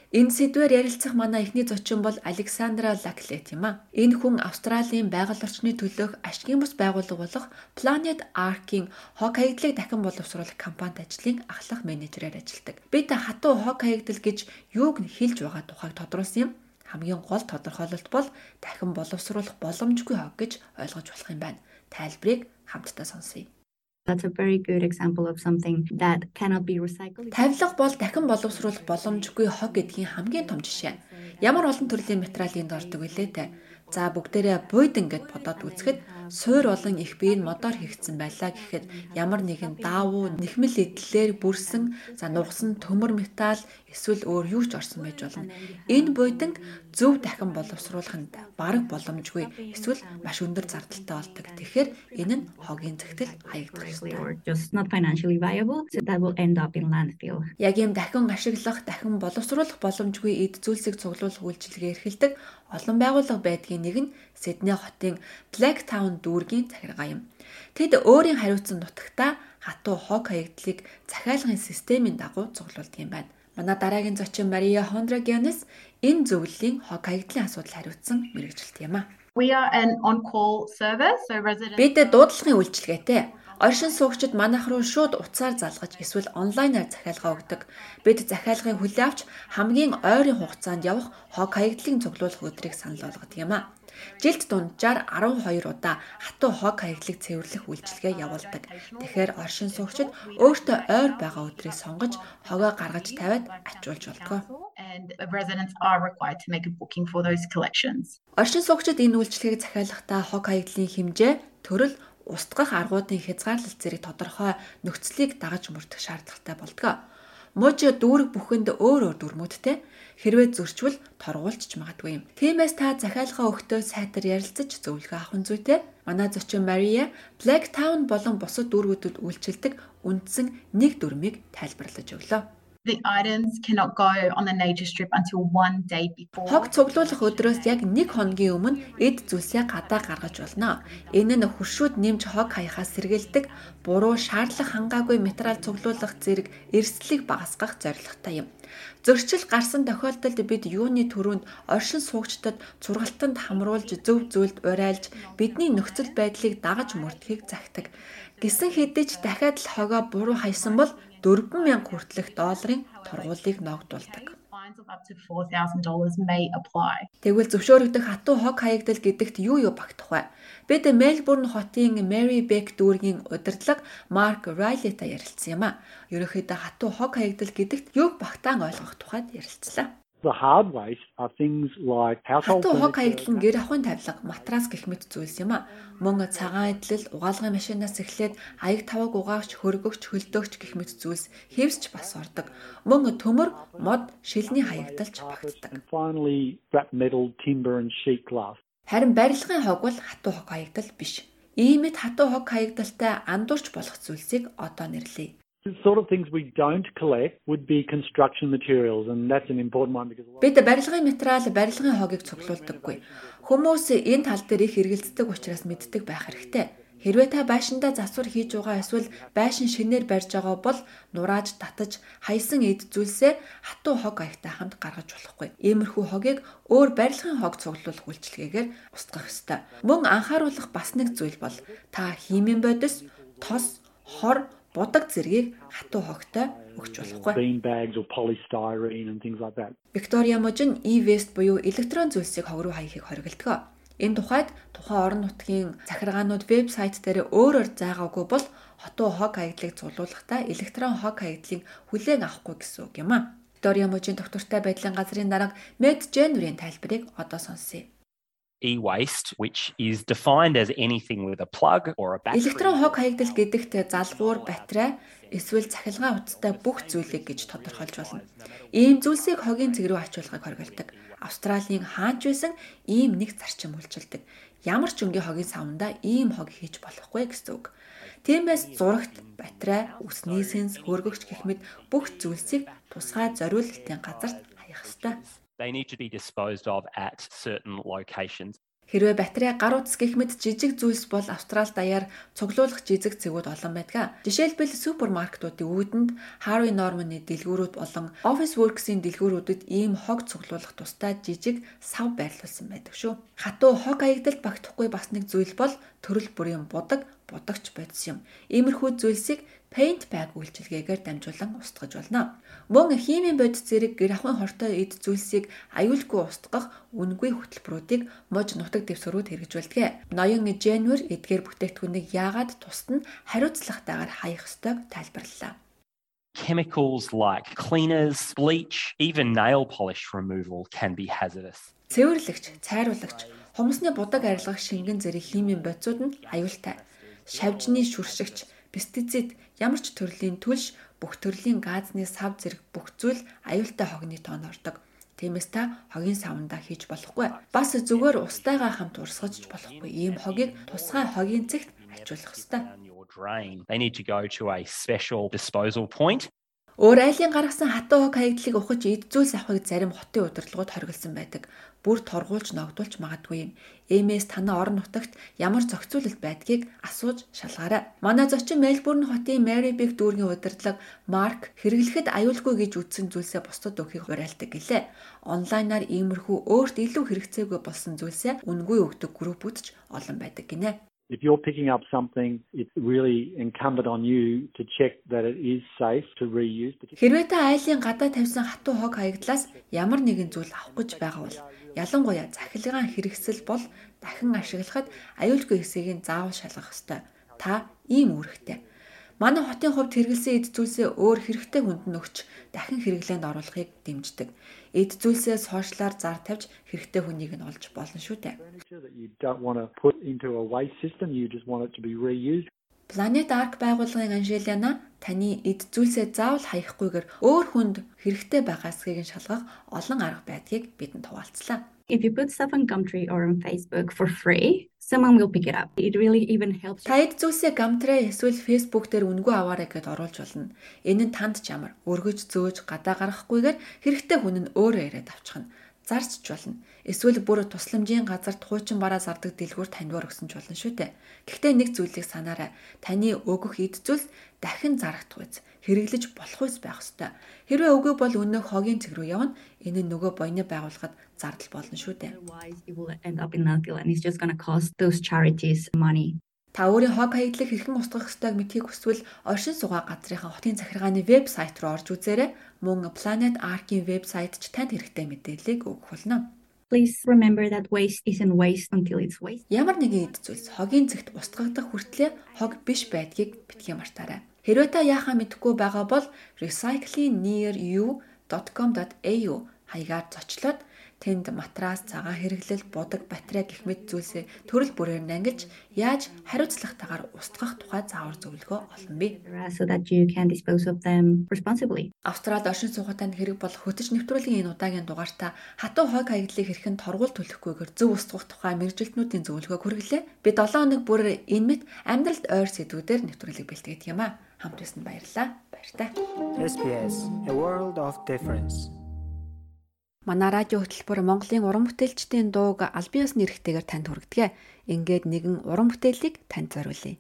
Энэ сэдвээр ярилцах манай эхний зочин бол Александра Лаклет юм а. Энэ хүн Австралийн байгаль орчны төлөөх ашигын бус байгууллага болох Planet Ark-ийн хог хаягдлыг дахин боловсруулах компанид ажлын ахлах менежерээр ажилладаг. Бид хатуу хог хаягдал гэж юуг нь хэлж байгаа тухайг тодруулсан юм. Хамгийн гол тодорхойлолт бол дахин боловсруулах боломжгүй хог гэж ойлгож болох юм байна. Тайлбарыг хамтдаа сонсъё. That's a very good example of something that cannot be recycled. Тавилга бол дахин боловсруулах боломжгүй хог гэдгийн хамгийн том жишээ. Ямар олон төрлийн материал энд ордог вүлээ те. За бүгдээрээ буйдан гэд бодоод үзэхэд суур болон их бие нь модоор хийгдсэн байлаа гэхэд ямар нэгэн даавуу нэхмэл эдлэлээр бүрсэн за нугсан төмөр металл эсвэл өөр юу ч орсон байж болно. Энэ буйданг зөв дахин боловсруулах нь бараг боломжгүй эсвэл маш өндөр зардалтай болдог. Тэгэхээр энэ нь хогийн зэгтэл хаягдах ёстой. Яг ийм дахин ашиглах, дахин боловсруулах боломжгүй эд зүйлсийг цуглуулах үйлчилгээ эрхэлдэг олон байгууллага байдгийн нэг нь Сидней хотын Blacktown дүүргийн захиргаа юм. Тэд өөрийн хариуцсан нутагтаа хатуу хог хаягдлыг захиалгын системийн дагуу цуглуулдаг юм байна. Манай дараагийн зочин Мария Хондрагянес энэ зөвлөлийн хог хаягдлын асуудал хариуцсан мэрэгжилт юм а. We are an on-call service, so residents Бид дуудлагын үйлчилгээтэй. Оршин суугчид манайх руу шууд утсаар залгаж эсвэл онлайнаар захиалга өгдөг. Бид захиалгыг хүлээн авч хамгийн ойрын хугацаанд явах хог хаягдлын цуглуулах өдрийг санал болгодог юм а. Жилд дунджаар 12 удаа хатуу хог хаягдлыг цэвэрлэх үйлчилгээ явуулдаг. Тэгэхээр оршин суугчид өөртөө ойр байгаа өдрийг сонгож хогоо гаргаж тавиад ачуулж болдог. and residents are required to make a booking for those collections. Оршин суугчид энэ үйлчлэгийг захиалахдаа хог хаягдлын хэмжээ, төрөл, устгах аргуудын хязгаарлалт зэрэг тодорхой нөхцөлийг дагаж мөрдөх шаардлагатай болдог. Мууч дүүрэг бүхэнд өөр өөр дүрмүүдтэй хэрвээ зөрчвөл торгуулж магадгүй юм. Тиймээс та захиалгаа өгтөө сайтар ярилцаж зөвлөгөө авах нь зүйтэй. Манай зочин Мария Blacktown болон бусад дүүргүүдэд үйлчилдэг үндсэн нэг дүрмийг тайлбарлаж өглөө. The items cannot go on the nature strip until one day before. Хог цуглуулах өдрөөс яг 1 хоногийн өмнө эд зүйлсээ гадаа гаргаж болно. Энэ нь хуршууд нэмж хог хаяхаас сэргийлдэг, буруу шаардлага хангаагүй материал цуглуулах зэрэг эрсдлийг багасгах зорилготой юм. Зөрчил гарсан тохиолдолд бид юуны төрөнд оршин суугчдад сургалтанд хамруулж зөв зөвлөлд урайлж бидний нөхцөл байдлыг дагаж мөрдөхийг захидаг. Гисэн хэдий ч дахиад л хогоо буруу хайсан бол 40000 хүртэлх долларын торгуулийг ногдуулдаг. $4,000. Тэгвэл зөвшөөрөгдөх хатуу хог хаягдал гэдэгт юу юу багтах вэ? Бид Мельбурн хотын Mary Beck дүүргийн удирдлага Mark Riley-та ярилцсан юм а. Ерөнхийдөө хатуу хог хаягдал гэдэгт юуг багтаан ойлгох тухайд ярилцлаа. The hard waste are things like household хог furniture, хаягдал нь гэр ахуйн тавилга, матрас гэх мэт зүйлс юм а. Мөн цагаан эдлэл, угаалгын машинаас эхлээд аяг таваг угаагч, хөргөгч, хөлдөөгч гэх мэт зүйлс хэвсч бас ордог. Мөн төмөр, мод, шилний хаягдалч багтдаг. finally scrap metal, timber and sheet glass. Харин барилгын хог бол хатуу хог хаягдал биш. Иймэд хатуу хог хаягдалтай андуурч болох зүйлсийг одоо нэрлэе. The sort of things we don't collect would be construction materials and that's an important one because Бид барилгын материал, барилгын хогийг цуглуулдаггүй. Хүмүүс энэ тал дээр их эргэлздэг учраас мэддэг байх хэрэгтэй. Хэрвээ та байшиндаа засвар хийж байгаа эсвэл байшин шинээр барьж байгаа бол нурааж татаж хайсан эд зүйлсээ хатуу хог аягтай хамт гаргаж болохгүй. Иймэрхүү хогийг өөр барилгын хог цуглуулах үйлчилгээгээр устгах ёстой. Мөн анхааруулах бас нэг зүйл бол та химийн бодис, тос, хор, будаг зэргийг хатуу хогтой өгч болохгүй. Виктория Можин e-waste буюу электрон зүйлсийг хог руу хаяхыг хориглодог. Энэ тухайд тухайн орон нутгийн захиргаанууд вебсайт дээр өөрөөр заагаагүй бол хотуу хог хаягдлыг цуглуулахдаа электрон хог хаягдлыг хүлээн авахгүй гэсэн үг юм а. Виктория Можин доктортой байдлын газрын дарга Med January-ийн тайлбарыг одоо сонсъё. E-waste, which is defined as anything with a plug or a battery. Электрон хог хаягдал гэдэгт залгуур, батарей эсвэл цахилгаан утастай бүх зүйлийг гэж тодорхойлж болно. Ийм зүйлсийг хогийн цэг рүү ачуулгыг хориглодог. Австралийн хаанч байсан ийм нэг зарчим үйлчилдэг. Ямар ч өнгийн хогийн савндаа ийм хог хийж болохгүй гэсэн үг. Тиймээс зурагт батарей, үсний сенс, хөргөгч гэх мэт бүх зүйлсийг тусгай зориулалтын газарт хаях ёстой. They need to be disposed of at certain locations. Хэрвээ батарей гар утас гэх мэт жижиг зүйлс бол Австрали даяар цуглуулах жижиг цэгүүд олон байдаг. Жишээлбэл супермаркетуудын үүдэнд Harvey Norman-ы дэлгүүрүүд болон Office Works-ийн дэлгүүрүүдэд ийм хог цуглуулах тустай жижиг сав байрлуулсан байдаг шүү. Хатуу хог аягдалд багтахгүй бас нэг зүйл бол төрөл бүрийн будаг, будагч бодис юм. Иймэрхүү зүйлсийг paint bag үйлчилгээгээр дамжуулан устгаж болно. Мөн химийн бодис зэрэг гэр ахуйн хортой эд зүйлсийг аюулгүй устгах үнгүй хөтөлбөрүүдийг мож нутаг дэвсгэрүүд хэрэгжүүлдэг. Ноён Женвер эдгээр бүтээгдэхүүнийг яагаад тусад нь хариуцлагатайгаар хаях ёстойг тайлбарллаа. Chemicals like cleaners, bleach, even nail polish removal can be hazardous. Цэвэрлэгч, цайруулагч, хумсны будаг арилгах шингэн зэрэг химийн бодисууд нь аюултай. Шавжны шүршигч, пестицид, ямар ч төрлийн түлш, бүх төрлийн газны сав зэрэг бүх зүйл аюултай хогны тоонд ордог. Тиймээс та хогийн савндаа хийж болохгүй. Бас зүгээр устайгаа хамт урсгаж болохгүй. Ийм хогийг тусгай хогийн цэгт ачуулах ёстой. They need to go to a special disposal point. Өөр айлын гаргасан хатуу хог хаягдлыг ухаж эд зүйлс авахыг зарим хотын удирдлагууд хориглосон байдаг. Бүр торгуулж ногдуулж магадгүй юм. Эмээс танаа орон нутагт ямар зохицуулалт байдгийг асууж шалгаарай. Манай зочин Мельбурн хотын Mary Beck дүүргийн удирдлага Марк хэрэглэхэд аюулгүй гэж үзсэн зүйлсээ бусдад өгөхийг уриалдаг гэлээ. Онлайнаар иймэрхүү өөрт илүү хэрэгцээгүй болсон зүйлсээ үнгүй өгдөг группүүд ч олон байдаг гинэ. If you're picking up something, it's really incumbent on you to check that it is safe to reuse. Хэрвээ та айлын гадаа тавьсан хатуу хог хаягдлаас ямар нэгэн зүйл авах гэж байгаа бол ялангуяа захилгаан хэрэгсэл бол дахин ашиглахад аюулгүй хэсгийг заавал шалгах ёстой. Та ийм үүрэгтэй. Манай хотын хувьд хэрэгэлсэн эд зүйлсээ өөр хэрэгтэй хүнд нь өгч дахин хэрэглээнд оруулахыг дэмждэг. Эд зүйлсээ сошиалар зар тавьж хэрэгтэй хүнийг нь олж болно шүү дээ. Planet Ark байгууллагын Анжелина таны эд зүйлсээ заавал хаягахгүйгээр өөр хүнд хэрэгтэй байгаа эсхийг нь шалгах олон арга байдгийг бидэнд хуваалцлаа. If you put stuff on Gumtree or on Facebook for free, someone will pick it up. It really even helps. Та эд зүйлсээ Gumtree эсвэл Facebook дээр үнгүй аваарай гэд оруулж болно. Энэ нь танд чамар өргөж зөөж гадаа гаргахгүйгээр хэрэгтэй хүн нь өөрөө ирээд авчих нь зарч ч болно. Эсвэл бүр тусламжийн газарт хуучин бараа зардаг дэлгүүр таньвар өгсөн ч болно шүү дээ. Гэхдээ нэг зүйлийг санаарай. Таны өгөх эд зүйлс дахин зарагдах үз хэрэглэж болох үс байх ёстой. Хэрвээ үгүй бол өнөө хогийн цэг рүү явна. Энэ нь нөгөө буйны байгууллагад зардал болно шүү дээ. Та өөрийн хог хаягдлыг хэрхэн устгах ёстойг мэдхийг хүсвэл оршин суугаа газрынхаа хотын захиргааны вебсайт руу орж үзээрэй. Мөн Planet Ark-ийн вебсайт ч танд хэрэгтэй мэдээллийг өгөх болно. Please remember that waste isn't waste until it's waste. Ямар нэгэн эд зүйлс хогийн цэгт устгагдах хүртлээр хог биш байдгийг битгий мартаарай. Хэрвээ та яахаа мэдэхгүй байгаа бол recyclingnearyou.com.au хаягаар зочлоод Тэнд матрас, цагаан хэрэглэл, будаг, батарей гэх мэт зүйлсээ төрөл бүрээр нангиж яаж хариуцлагатайгаар устгах тухай заавар зөвлөгөө олно бий. Австралид оршин суугатанд хэрэг болох хөтөч нэвтрүүлгийн энэ удаагийн дугаартаа хатуу хойг хаягдлыг хэрхэн торгуул төлөхгүйгээр зөв устгах тухай мэрэгжилтнүүдийн зөвлөгөөг хүргэлээ. Би 7 хоног бүр энэ мэт амьдралд ойр сэдвүүдээр нэвтрүүлэг бэлтгээд юм а. Хамт байсан баярлалаа. Баяртай. SPS A World of Difference Манай радио хөтөлбөр Монголын уран бүтээлчдийн дууг албан ёсны эрхтэйгээр танд хүргэдэг. Ингээд нэгэн уран бүтээлийг танд зориулъя.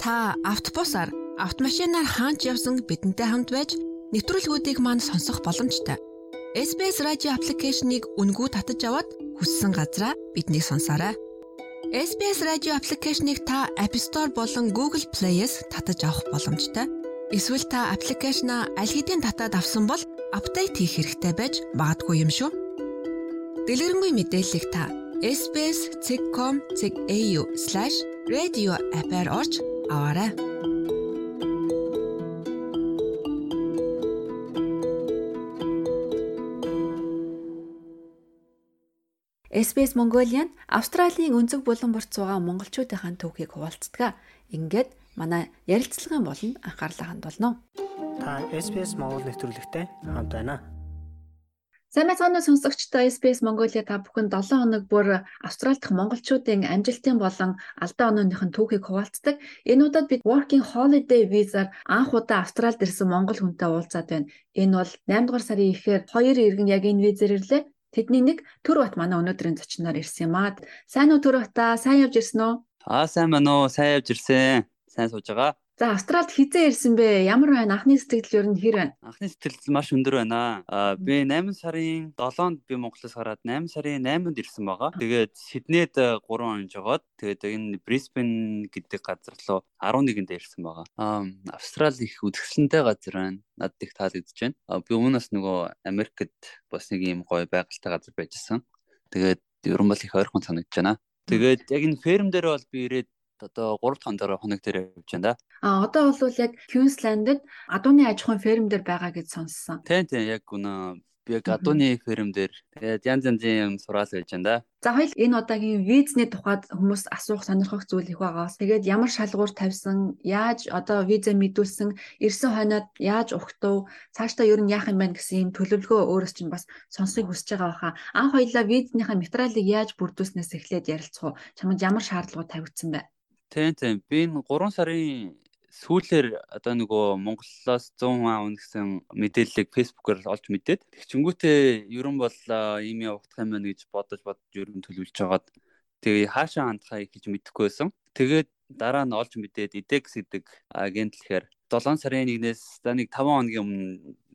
Та автобусаар, автомашинаар хаач явсан бидэнтэй хамт байж нэвтрүүлгүүдийг манд сонсох боломжтой. SBS радио аппликейшнийг үнгүй татаж аваад хүссэн газараа биднийг сонсоорой. SBS радио аппликейшнийг та App Store болон Google Play-с татаж авах боломжтой. Эсвэл та аппликейшнаа аль хэдийн татаад авсан бол апдейт хийх хэрэгтэй байж магадгүй юм шүү. Дэлгэрэнгүй мэдээллийг та SBS.com.au/radio app-аар орж аваарай. SBS Mongolian Австралийн өнцөг булан борт суугаа монголчуудынхаа түүхийг хуваалцдаг. Ингээд манай ярилцлагын болонд анхаарлаа хандуулно. Та SBS Монгол нэвтрүүлэгтэй хамт байна. Сайн мэцгааны сонсогчдоо SBS Mongolia та бүхэн 7 хоног бүр Австрали дахь монголчуудын амжилтын болон алдаа онооныхын түүхийг хуваалцдаг. Энэ удаад бид Working Holiday Visa-аар анх удаа Австралид ирсэн монгол хүнтэй уулзаад байна. Энэ бол 8 дугаар сарын ихээр хоёр иргэн яг энэ визээр ирлээ. Тэдний нэг Төр бат манай өнөөдрийн зочноор ирсэн юм аа. Сайн уу Төр бата? Сайн явж ирсэн үү? Аа сайн байна уу? Сайн явж ирсэн. Сайн сууж байгаа. За Австралид хизээ ирсэн бэ? Ямар байна? Анхны сэтгэл ер нь хэр байна? Анхны сэтгэл маш өндөр байна. Аа би 8 сарын 7-нд би Монголоос гараад 8 сарын 8-нд ирсэн байгаа. Тэгээд Сиднейд 3 он жогоод тэгээд энэ Брисбен гэдэг газар руу 11-нд ирсэн байгаа. Аа Австрали их үдгсэлэнтэй газар байна. Надад их таалагдж байна. Би өмнөөс нөгөө Америкт бас нэг юм гоё байгальтай газар байжсэн. Тэгээд ер нь бол их ойрхон санагдаж байна. Тэгээд яг энэ ферм дээр бол би ирээд одоо 3 дахь хоногийн хоног дээр явж байна да. А одоо бол яг Queensland-д адууны аж ахуйн ферм дээр байгаа гэж сонссон. Тийм тийм яг үнэ би яг адууны ферм дээр тэгээд янз янзын юм сураал байж байна да. За хоёул энэ удаагийн визний тухайд хүмүүс асуух сонирхох зүйл их байгаас. Тэгээд ямар шалгуур тавьсан, яаж одоо виза мэдүүлсэн, ирсэн хойноод яаж ухтав, цаашдаа ер нь яах юм байна гэсэн юм төлөвлөгөө өөрөөс чинь бас сонсыг хүсэж байгаа баха. Анх хоёлаа визнийхаа материалыг яаж бүрдүүлснээс эхлээд ярилцах уу? Чамд ямар шаардлагууд тавигдсан бэ? Тийм тийм. Би энэ 3 сарын сүүлээр одоо нөгөө Монголоос 100 маа үнэсэн мэдээллийг фэйсбүүкээр олж мэдээд тэгчингүүтээ ерөн бол ийм явагдах юм байна гэж бодож бодож ерөн төлөвлөж хагаад тэгээ хаашаа хандхаа гэж мэдэхгүй байсан. Тэгээд дараа нь олж мэдээд IDEX гэдэг агент лэхээр 7 сарын 1-ээс за нэг 5 хоногийн өмнө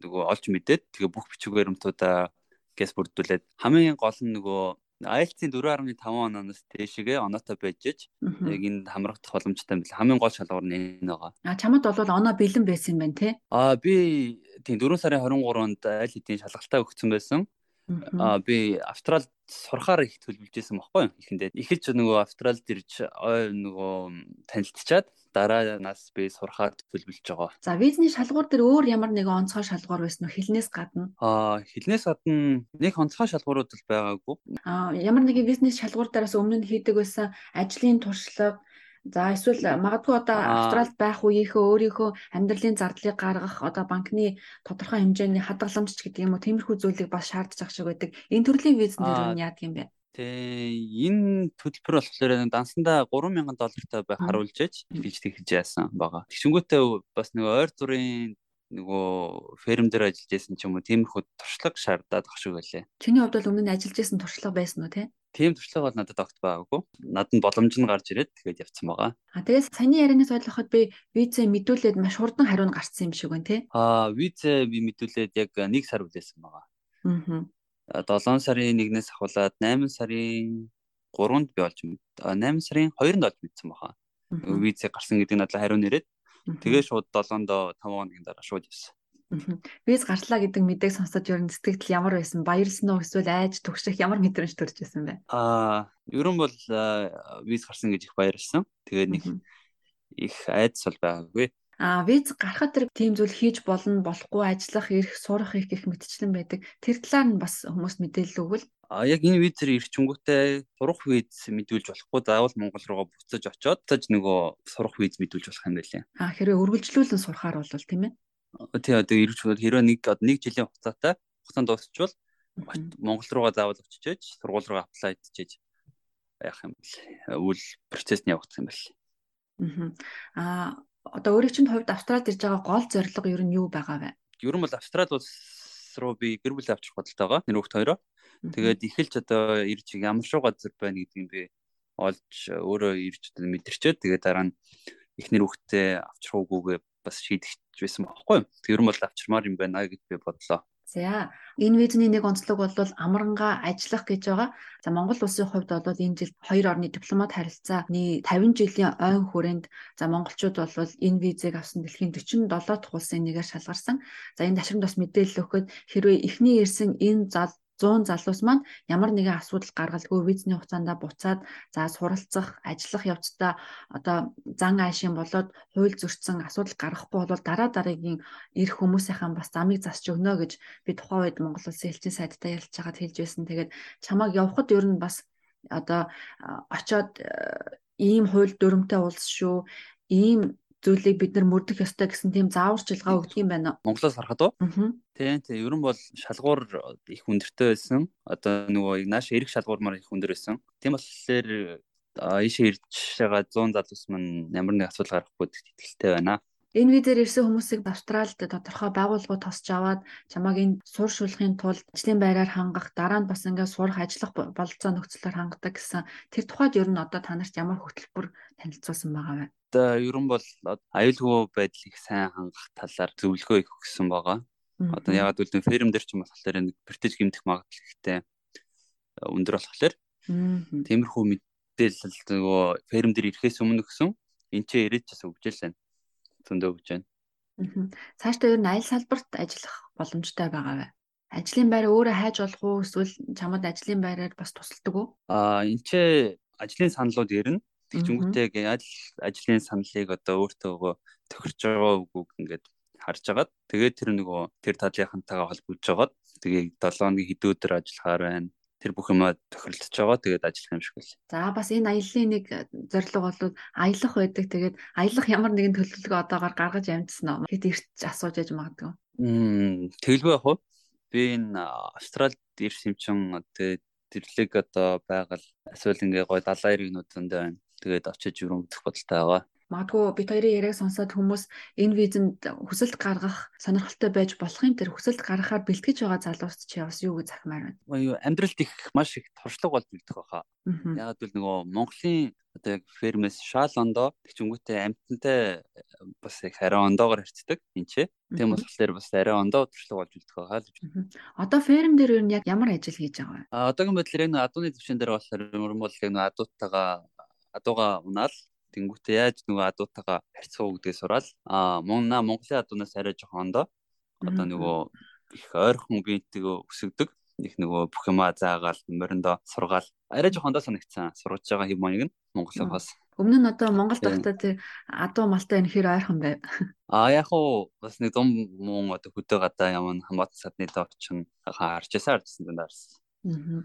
нөгөө олж мэдээд тэгээ бүх бичиг баримтуудаа гэс бүрдүүлээд хамгийн гол нь нөгөө IELTS-ийн 4.5 оноос дээшгээ оноотой байж яг энд хамрагдах боломжтой юм бэл хамгийн гол шалгуур нь энэ байгаа. А чамд бол оноо бэлэн байсан юм байна те? А би тийм 4 сарын 23-нд аль хэдийн шалгалтаа өгсөн байсан. А би Австралид сурахаар их төлөвлөж байсан байхгүй юу? Ихэндээ эхэлж нөгөө Австралид ирж нөгөө танилцчаад дараанаас би сурахаар төлөвлөж байгаа. За визний шалгуур дээр өөр ямар нэгэн онцгой шалгуур байсан уу? Хилнээс гадна? Аа, хилнээс гадна нэг онцгой шалгуурууд л байгаагүй. Аа, ямар нэгэн бизнес шалгуур дээрээс өмнө нь хийдэг байсан ажлын туршлага За эсвэл магадгүй одоо Австралид байх үеийнхөө өөрийнхөө амьдралын зардлыг гаргах одоо банкны тодорхой хэмжээний хадгаламж ч гэдэг юм уу тиймэрхүү зүйлийг бас шаардж ах шиг байдаг. Энэ төрлийн визэн дээр нь яадаг юм бэ? Тэгээ энэ төлбөр болохоор дансандаа 3000 доллартай байх харуулж ээж хэлж тэгж яасан байгаа. Тэгшингүүтээ бас нэг ойр зүрийн нөгөө ферм дээр ажиллаж байсан ч юм уу тиймэрхүү туршлага шаардаад ах шиг байлээ. Чиний хувьд бол өмнө нь ажиллаж байсан туршлага байсан уу те? Тийм туршлага бол надад огт байгаагүй. Над нь боломж нь гарч ирээд тэгээд явцсан байгаа. А тэгээс саяны ярианаас ойлгоход би визээ мэдүүлээд маш хурдан хариу нь гарсан юм шиг байна те? Аа визээ би мэдүүлээд яг 1 сар үлээсэн байгаа. Аа 7 сарын 1-ээс ахуулаад 8 сарын 3-нд би олж мэд 8 сарын 2-нд олж мэдсэн баха. Визээ гарсан гэдэг надад хариу нэрээд тэгээ шууд 7-нд 5 хоногийн дараа шууд явсан. Виз гарчлаа гэдэг мэдээг сонсоод ер нь сэтгэл ямар байсан? Баярлсан уу эсвэл айж төгшөх ямар мэдрэмж төрж байсан бэ? Аа, ерөн бол виз гарсан гэж их баярлсан. Тэгээ нэг их айдас бол байгаагүй. А виз гарахад тэр тийм зүйл хийж болно, болохгүй, ажиллах, ирэх, сурах их гэх мэтчлэн байдаг. Тэр талаар нь бас хүмүүс мэдээлэл өгвөл. А яг энэ визээр ирчингүүтээ сурах виз мэдүүлж болохгүй заавал Монгол руугаа буцаж очоод таж нөгөө сурах виз мэдүүлж болох юм байлээ. А хэрвээ үргэлжлүүлэн сурахаар бол тийм ээ. Тий одоо ирж хэрвээ нэг нэг жилийн хугацаатай хугацаанд дуусчвал Монгол руугаа заавал очиж сургууль руу аплай хийчихэж яах юм бэл үйл процесс нь явагдах юм бэл. Аа одоо өөрийн чинь хувьд Австралид ирж байгаа гол зорилго ер нь юу байгаа вэ? Ер нь бол Австрали улс руу би гэр бүл авчих бодолтой байгаа. Нэр хүүхд хоёроо. Тэгээд эхэлж одоо ирж ямар шүү газар байна гэдгийг би олж өөрөө ирж мэдэрчээд тэгээд дараа нь эхнэр хүүхдээ авчрах уугүйгээ бас шийдэж байсан байхгүй юу. Тэр нь бол авчирмаар юм байна гэж би бодлоо. За энэ визний нэг онцлог бол амрангаа ажиллах гэж байгаа. За Монгол улсын хувьд бол энэ жил хоёр орны дипломат харилцааны 50 жилийн ойн хүрээнд за монголчууд бол энэ визийг авсан дэлхийн 47 дахь улсын нэгээр шалгарсан. За энэ ташрамд бас мэдээлэл өгөхөд хэрвээ эхний ирсэн энэ зал 100 залуус маань ямар нэгэн асуудал гаргалгүй визний хугацаанд буцаад за суралцах, ажиллах явцдаа одоо зан аашийн болоод хууль зөрчсөн асуудал гарахгүй бол дараа дараагийн ирэх хүмүүсийнхэн бас замыг засч өгнө гэж би тухайн үед Монгол Улсын элчин сайдтай ярилцж байгаад хэлж байсан. Тэгээд чамааг явхад ер нь бас одоо очоод ийм хууль дүрмтэй улс шүү ийм зүйлийг бид нар мөрдөх ёстой гэсэн тийм зааварчилгаа өгдөг юм байна. Монголоос харахад уу? Тийм тийм. Ер нь бол шалгуур их өндөртэй байсан. Одоо нөгөө нааш эрэг шалгуурмаар их өндөр байсан. Тийм болохоор ийшээ ирж байгаа 100 залуус маань ямар нэг асуудал гарахгүй итгэлтэй байна. Энэ визээр ирсэн хүмүүсийг Австралид тодорхой байгууллагууд тосч аваад чамааг энэ сууршуулахын тулд ажлын байраар хангах, дараа нь бас ингээд сурах, ажиллах бололцоо нөхцлөөр хангадаг гэсэн. Тэр тухайд ер нь одоо та нарт ямар хөтөлбөр танилцуулсан байгаа вэ? Одоо ер нь бол аюулгүй байдлыг сайн хангах талаар зөвлөгөө их өгсөн байгаа. Одоо ягаад гэвэл ферм дээр ч юм болохоор нэг бэртэж гимтэх магадлал ихтэй өндөр болохоор тиймэрхүү мэдээлэл нөгөө ферм дээр ирэхээс өмнө гэсэн энэ ч ирээд ч өгч л байна зөндөө өгч байна. Цаашдаа ер нь аль салбарт ажиллах боломжтой байгаа вэ? Ажлын байр өөрөө хайж болох уу эсвэл чамд ажлын байраар бас тусалдаг уу? Аа энэ ч ажлын саналууд ирнэ. Тэгчүнгүүтэйг аль ажлын саналыг одоо өөртөө тохирч байгаа үгүйг ингээд харж агаад тэгээд тэр нөгөө тэр талынхантайгаа холбогдож агаад тэгээд 7 хоногийн хэдэн өдөр ажиллахаар байна тэр бүх юмаа тохиролцож байгаа. Тэгээд ажиллах юм шиг байл. За бас энэ аяллаа нэг зорилго бол аялах байдаг. Тэгээд аялах ямар нэгэн төлөвлөгөө одоогоор гаргаж амжсан уу? Тэгэд ирч асууж яж магадгүй. Мм тэгэлгүй яг уу. Би энэ Австралид ирсэн юм чин тэгээд тэрлэг одоо байгаль эсвэл ингээ гой далайн иргэнүүдэнд байна. Тэгээд очиж өрөмдөх бодолтой байгаа. Магадгүй бит хоёрын яриаг сонсоод хүмүүс энэ визэнд хүсэлт гаргах сонирхолтой байж болох юм тэр хүсэлт гаргахаар бэлтгэж байгаа залуус чи бас юу гэж захимаар байна. Юу амьдралд их маш их туршлага бол бэлдэх байхаа. Яг л нөгөө Монголын одоо яг фермэс шаал ондоо тэгчүнгүүтээ амтантай бас их арай ондоогоор харцдаг энэ ч. Тийм болохоор бас арай ондоо туршлага болж бэлдэх байхаа л гэж. Одоо ферм дээр юу яг ямар ажил хийж байгаа вэ? А одоогийн байдлаар яг нэг адууны төвшин дээр болохоор ер нь бол яг нэг адуутайгаа адууга унаал Тэнгүүтээ яаж нөгөө адуутайгаа харьцах уу гэдгийг сураал. Аа мунна Монголын адуунаас арай жоохон ондоо. Одоо нөгөө их ойрхон биетэй өсөгдөг. Их нөгөө бүх юмаа заагаал мориндоо сургаал. Арай жоохон ондоо санагдсан. Сургаж байгаа хэм моёг нь Монголоос. Өмнө нь одоо Монголд байхдаа тэр адуу малтай энэ хэр ойрхон байв. Аа яг уу бас нэг дум муу одоо хөдөө гадаа ямар хамаат садны дооч нь харжсаар харжсан дандаарс. Аа.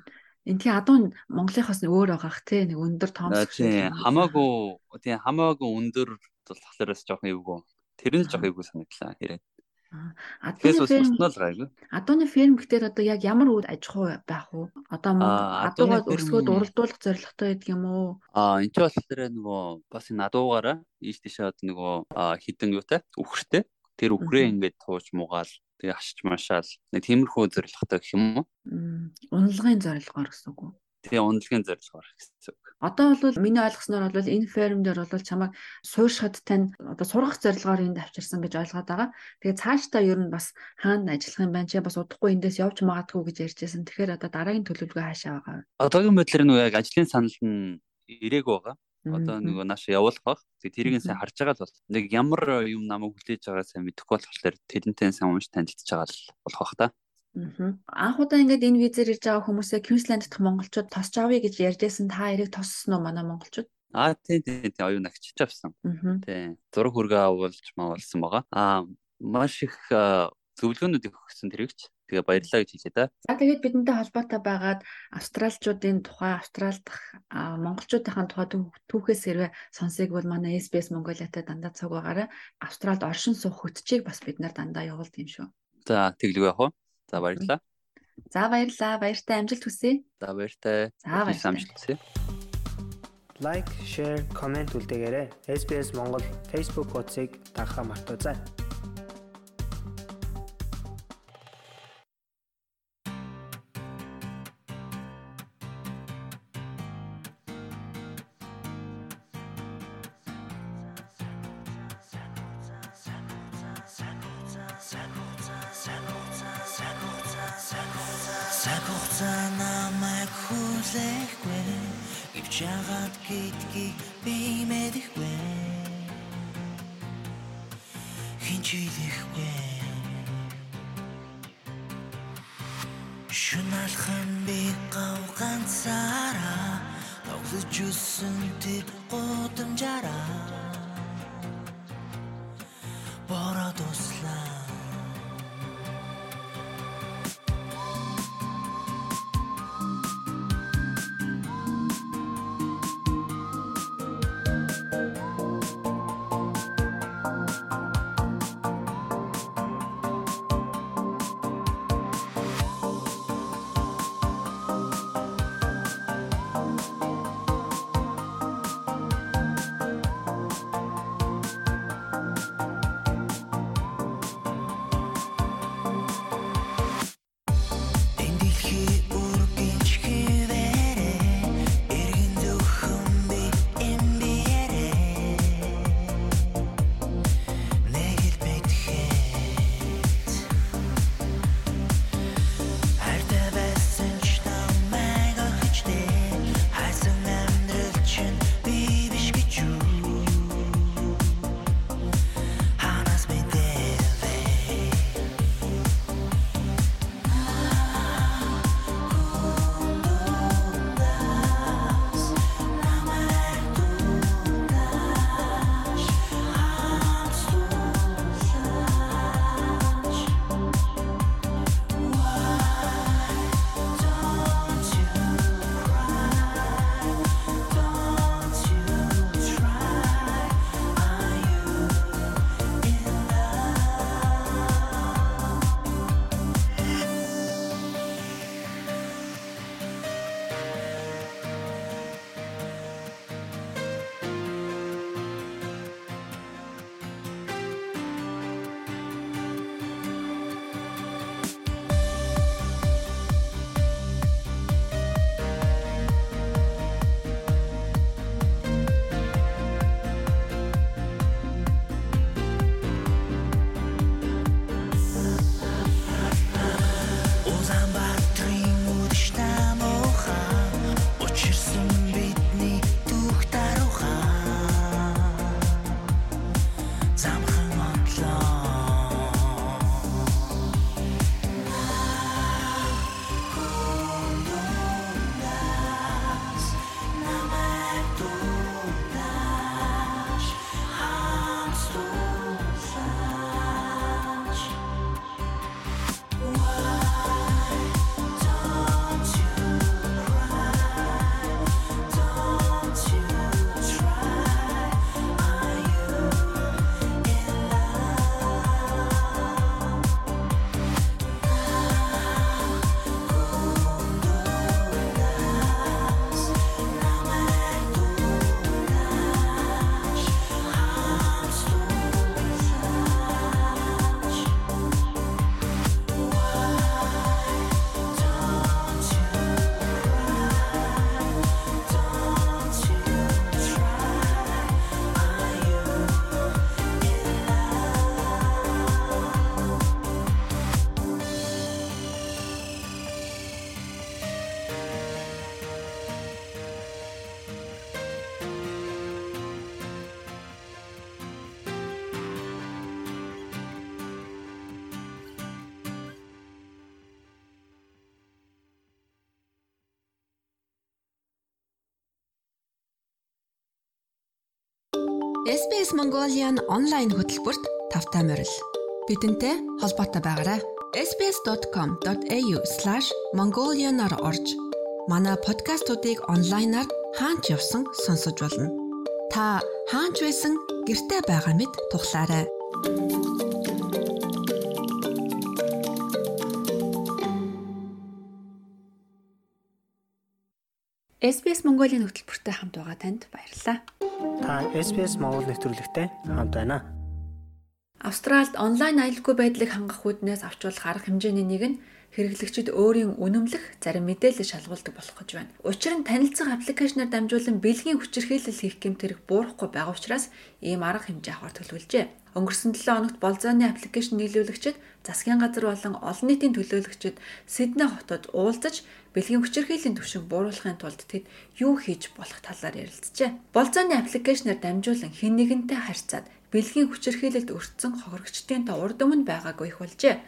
Эндхийн адуун Монголынхоос нэг өөр байгаах те нэг өндөр тоомс. Тийм хамаагүй тийм хамаагүй өндөр болохоор бас жоох эвгүй. Тэр нь жоох эвгүй санагдлаа хэрэг. Адууны ферм Адууны ферм гэхээр одоо яг ямар үйл аж ахуй байх вэ? Одоо адуугаа өрсгөөд уралдуулах зорилготой байдаг юм уу? Аа энэ ч болохоор нөгөө бас энэ адуугаараа ийш тийшээ нөгөө хідэн юутай үхэртэй тэр үхрээ ингээд тууж муугаал тэгээ хашиж машаал нэг тиймэрхүү зорилготой гэх юм уу? Унлагын зорилгоор гэсэн үг үү? Тэгээ унлагын зорилгоор гэсэн үг. Одоо бол миний ойлгосноор бол энэ ферм дээр бол чамайг суушхад тань одоо сургах зорилгоор энд авчирсан гэж ойлгоод байгаа. Тэгээ цаашдаа ер нь бас хаана ажиллах юм байна чи бас удахгүй эндээс явж магадгүй гэж ярьжсэн. Тэгэхээр одоо дараагийн төлөвлөгөө хаашаа байгаа вэ? Одоогийн байдлаар нөгөө яг ажлын санал нь ирээг байгаа одоо нөгөө нааш явуулах бах. Тэг тэрийг сайн харж байгаа л бол нэг ямар юм намайг хүлээж байгаа сайн мэдэхгүй болохоор тэрнтэй сайн унш танилцж байгаа л болох бах та. Анх удаа ингээд энэ визээр ирж байгаа хүмүүсээ Квинсленд дахь монголчууд тосч авъя гэж ярьжсэн та эрэг тоссон уу манай монголчууд? Аа тий тий тий оюун агчиж авсан. Тий. Зураг хүргээ авуулж маавалсан байгаа. Аа маш их зөвлөгөөнүүд өгсөн тэрэгч. Тэгээ баярлалаа гэж хэлээ да. За тэгээд бидэнтэй холбоотой байгаад австралчуудын тухай австрал дахь монголчуудын тухай түүхээс хэрвээ сонсыг бол манай SBS Mongolia-тай дандаа цаг байгаараа австралд оршин суух хөтчийг бас бид нар дандаа явуулд юм шүү. За тэглэв яах вэ? За баярлалаа. За баярлалаа. Баяртай амжилт хүсье. За баяртай. За баяртай амжилт хүсье. Лайк, шеэр, комент үлдээгээрэй. SBS Монгол Facebook хуудсыг дагахаа мартаоцай. SBS Mongolian онлайн хөтөлбөрт тавтай морил. Бидэнтэй холбоотой байгаарай. sbs.com.au/mongolian-аар орж манай подкастуудыг онлайнаар хаанч явсан сонсож болно. Та хаанч байсан гэртээ байгаа мэт тухлаарай. SBS Mongolia хөтөлбөртэй хамт байгаа танд баярлалаа. Та SBS Монгол нэвтрүүлэгтэй хамт байна. Австралид онлайн аюулгүй байдлыг хангах үүднээс авч болох арга хэмжээний нэг нь хэрэглэгчид өөрийн үнэмлэх зарим мэдээлэл шалгуулдаг болох гэж байна. Учир нь танилцах аппликейшнаар дамжуулан бэлгийн хүчирхийлэл хийх гэмт хэрэг буурахгүй байгаа учраас ийм арга хэмжээ авахар төлөвлөжээ. Өнгөрсөн 7 хоногт болзооны аппликейшн нийлүүлэгчид, засгийн газар болон олон нийтийн төлөөлөгчид Сидней хотод уулзаж бэлгийн хүчирхийллийн түвшинг бууруулахын тулд тэд юу хийж болох талаар ярилцжээ. Болзооны аппликейшнаар дамжуулан хэн нэгэнтэй харьцаад бэлгийн хүчирхийлэлд өртсөн хохирогчдын та урд өмнө байгаагүй их болжээ.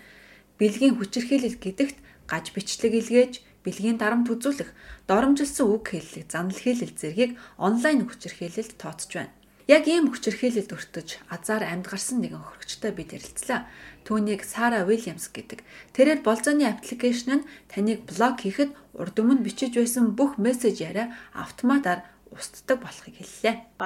Бэлгийн хүчирхийлэл гэдэгт гаж бичлэг илгээж, бэлгийн дарамт үзүүлэх, доромжилсон үг хэллэг, занал хийлэл зэргийг онлайн хүчирхийлэлд тооцож байна. Яг ийм хүчирхийлэлд өртөж азар амьд гарсан нэгэн хохирогчтой бид ярилцлаа. Түүнийг Сара Уильямс гэдэг. Тэрээр болзооны аппликейшн нь таныг блок хийхэд урд өмнө бичиж байсан бүх мессеж яриа автоматар устдаг болохыг хэллээ.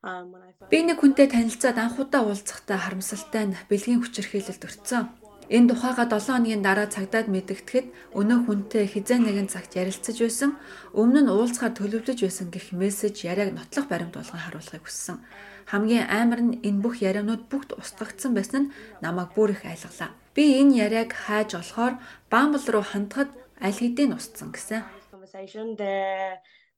Um Би нэг хүнтэй танилцаад анхудаа уулзахдаа харамсалтай нь бэлгийн хүчирхийлэлд өртсөн. Энэ тухайга 7 хоногийн дараа цагдаад мэдгэтгэхэд өнөө хүнтэй хизээ нэгэн цагт ярилцаж байсан, өмнө нь уулзахаар төлөвлөж байсан гэх мессеж яриаг нотлох баримт болгон харуулахыг хүссэн. Хамгийн амар нь энэ бүх ярианууд бүгд устгагдсан байсан нь намайг бүр их айлглаа. Би энэ яриаг хайж олохоор Bumble руу хандхад аль хэдийн устсан гэсэн.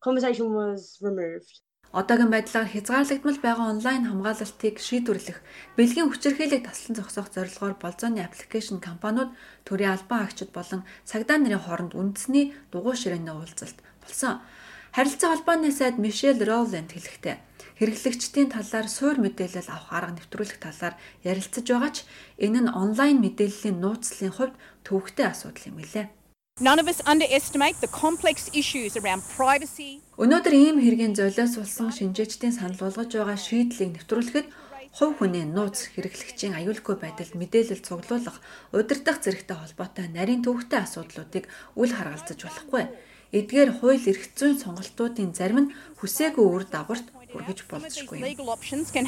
conversation was removed. Одоогийн байдлаар хязгаарлагдмал байгаа онлайн хамгаалалтыг шийдвэрлэх, бэлгийн хүчирхийлийг таслан зогсоох зорилгоор болзооны аппликейшн компаниуд төрийн албан агчид болон цагдаа нарын хооронд үндэсний дугуй ширээний уулзалт болсон. Харилцаа холбооны сайд Мишель Роланд хэлэхдээ хэрэглэгчдийн талаар суур мэдээлэл авах арга нэвтрүүлэх талаар ярилцаж байгаа ч энэ нь онлайн мэдээллийн нууцлалын хувьд төвөгтэй асуудал юм билээ. None of us underestimate the complex issues around privacy. Өнөөдөр ийм хэргийн золиос болсон шинжээчдийн санал болгож байгаа шийдлийг нэвтрүүлэхэд хувь хүний нууц хэрэглэгчийн аюулгүй байдалд мэдээлэл цуглуулах, удирдах зэрэгтэй холбоотой нарийн төвөгтэй асуудлуудыг үл харгалзаж болохгүй. Эдгээр хууль эрх зүйн сонголтуудын зарим нь хүсээгүй үр дагаварт болзошгүй.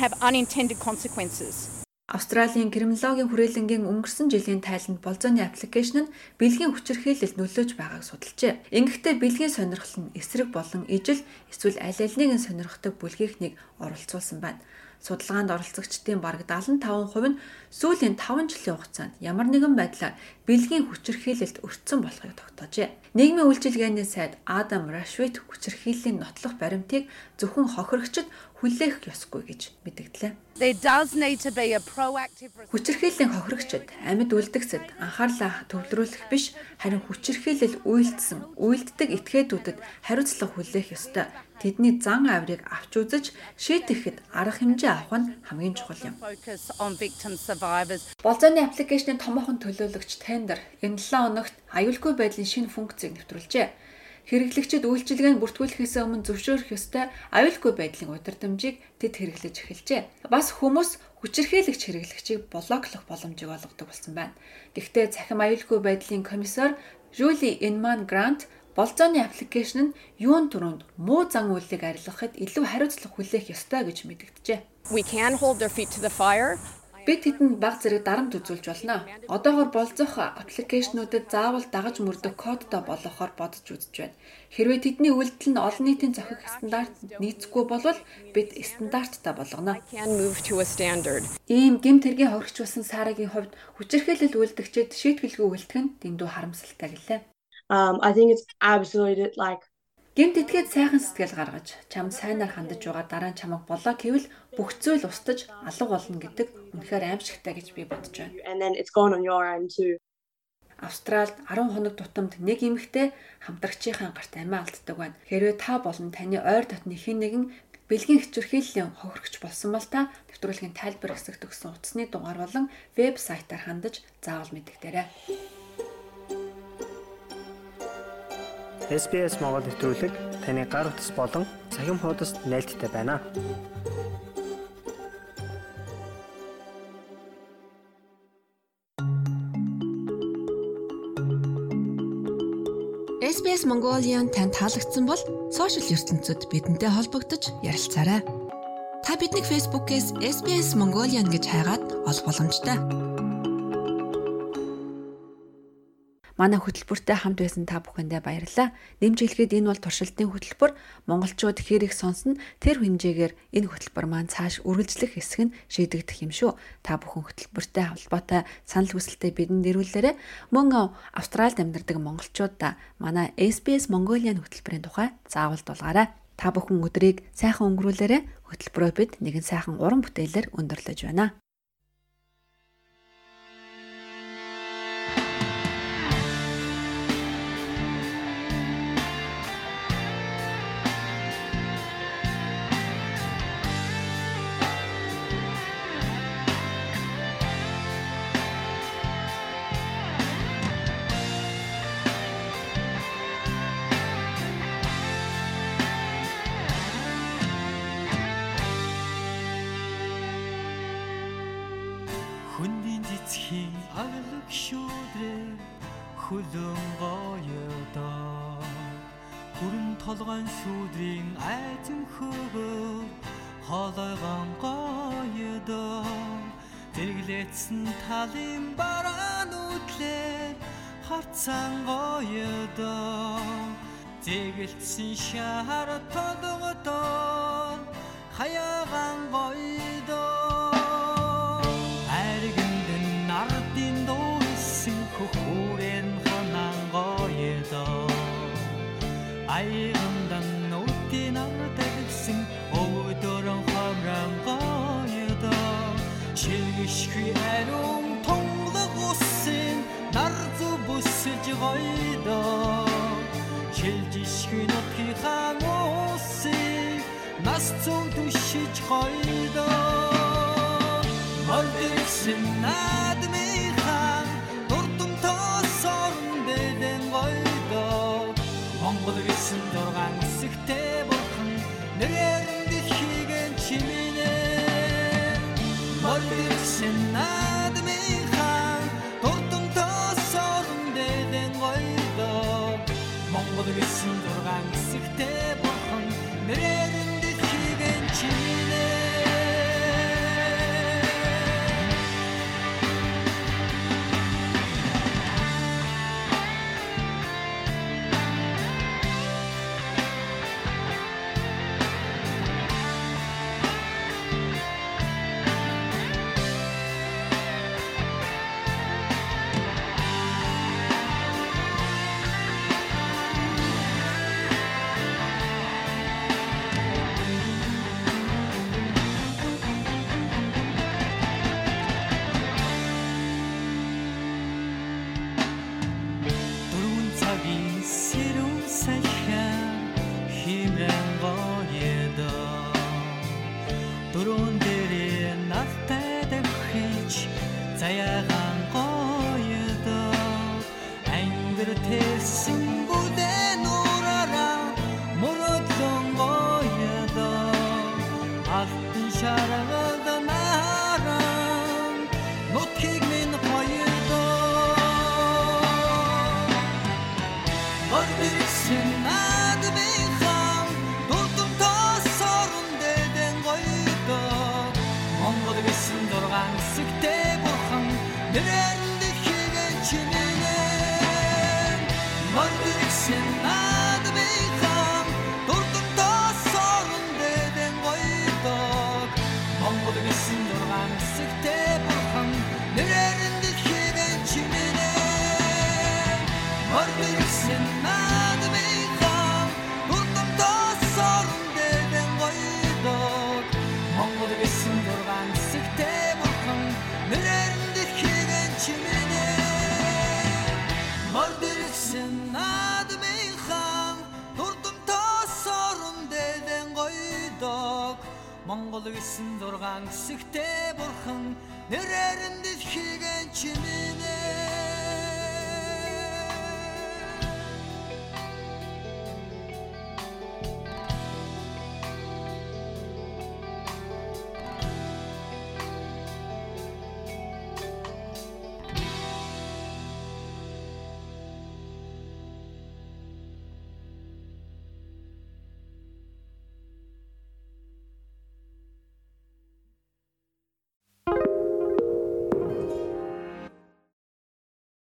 Have unintended consequences. Австралийн криминологийн хүрээлэнгийн өнгөрсөн жилийн тайланд болзооны аппликейшн нь бэлгийн хүчирхийлэлд нөлөөж байгааг судалжээ. Ингэхдээ бэлгийн сонирхол нь эсрэг болон ижил эсвэл аль алиныг нь сонирхдаг бүлгийнхнийг оролцуулсан байна. Судалгаанд оролцогчдын бараг 75% нь сүүлийн 5 жилийн хугацаанд ямар нэгэн байдлаар бэлгийн хүчирхийлэлд өртсөн болохыг тогтоожээ. Нийгмийн үйлчилгээний сайд Адам Рашвит хүчирхийллийн нотлох баримтыг зөвхөн хохирогчд хүлээх ёсгүй гэж мэдгдлээ. Хүчирхийллийн хохирогчд амьд үлдгэсэд анхаарлаа төвлөрүүлэх биш харин хүчирхийлэл үйлдсэн үйлддэг этгээдүүдэд хариуцлага хүлээх ёстой. Тэдний зан авирыг авч үзэж шийтгэхэд арга хэмжээ авах нь хамгийн чухал юм. Болзооны аппликейшны томоохон төлөөлөгч Tender энэ 7 хоногт аюулгүй байдлын шинэ функцийг нэвтрүүлжээ. Хэрэглэгчид үйлчилгээнд бүртгүүлэхээс өмнө зөвшөөрөх ёстой аюулгүй байдлын удирдамжийг тэд хэрэглэж эхэлжээ. Бас хүмүүс хүчирхийлэгч хэрэглэгчийг блоклох боломжийг олгодог болсон байна. Гэхдээ цахим аюулгүй байдлын комиссар Жули Энман Грант болзооны аппликейшн нь юун түрүүнд муу зан үйлийг арилгахад илүү хариуцлага хүлээх ёстой гэж мэдэгджээ. We can hold their feet to the fire. Бид тэдэнд баг зэрэг дарамт үзүүлж болно. Одоогоор болзох аппликейшнүүдэд заавал дагаж мөрдөх кодтой болгохоор бодож үзэж байна. Хэрвээ тэдний үйлдэл нь олон нийтийн зохих стандарт нийцэхгүй бол бид стандарттай болгоно. Ийм гим тэргийн хоригч болсон Сарагийн хувьд хүчирхийлэл үйлдэгчид шийтгэлгүй үлдэх нь дэндүү харамсалтай гэлээ. Um I think it's absolutely like Гэмт этгээд сайхан сэтгэл гаргаж чамд сайнаар хандаж байгаа дараа нь чамайг болоо гэвэл бүх зүйл устж алга болно гэдэг үнэхээр аимшигтай гэж би бодож байна. Австралид 10 хоног тутамд нэг эмэгтэй хамтрагчийн гарт амиа алддаг байна. Хэрвээ та болон таны ойр дотны хэн нэгэн бэлгийн хичвэрхийллийн хохирогч болсон бол та нэвтрүүлгийн тайлбар хэсэгт өгсөн утасны дугаар болон вебсайтаар хандаж заавал мэдэгдээрэй. SBS Монгол нэвтрүүлэг таны гар утас болон цахим хуудасд нийлдэхтэй байна. SBS Mongolian танд таалагдсан бол сошиал ертөнцид бидэнтэй холбогдож ярилцаарай. Та биднийг Facebook-ээс SBS Mongolian гэж хайгаад олох боломжтой. Манай хөтөлбөртэй хамт байсан та бүхэндээ баярлалаа. Нэмж хэлэхэд энэ бол туршилтын хөтөлбөр. Монголчууд хэр их сонсно тэр хэмжээгээр энэ хөтөлбөр маань цааш үргэлжлэх хэсэг нь шийдэгдэх юм шүү. Та бүхэн хөтөлбөртэй холбоотой санал хүсэлтээ бидэнд ирүүлээрэй. Мөн Австральд амьдардаг монголчуудаа манай SBS Mongolian хөтөлбөрийн тухай заавал дуулгаарай. Та бүхэн өдрийг сайхан өнгөрүүлээрэй. Хөтөлбөрөө бид нэгэн сайхан уран бүтээлээр өндөрлөж байна. Хөлөн гоёдоо Хүрэн толгойн сүдрийн айзэн хөгөр хоолойгон гоёдоо Зэрэглээдсэн талын бараан үтлэр харцсан гоёдоо Зэгэлтсэн шар толгодоо хаягаан гоёдоо Аяган нутын ардагсан өвдөрөн хамран гоёдоо Шилгишгүй ариун тонглог усын нар зү бүсэлж гоёдоо Шилжишгүй нутгийн хаан усын нас зүг түшиж гоёдоо Мордэрсэн наадмынхаа дурдам тоосорн дэлэн гойдоо Монгол гэсэн дургаан үсэгтэй бурхан нэрээр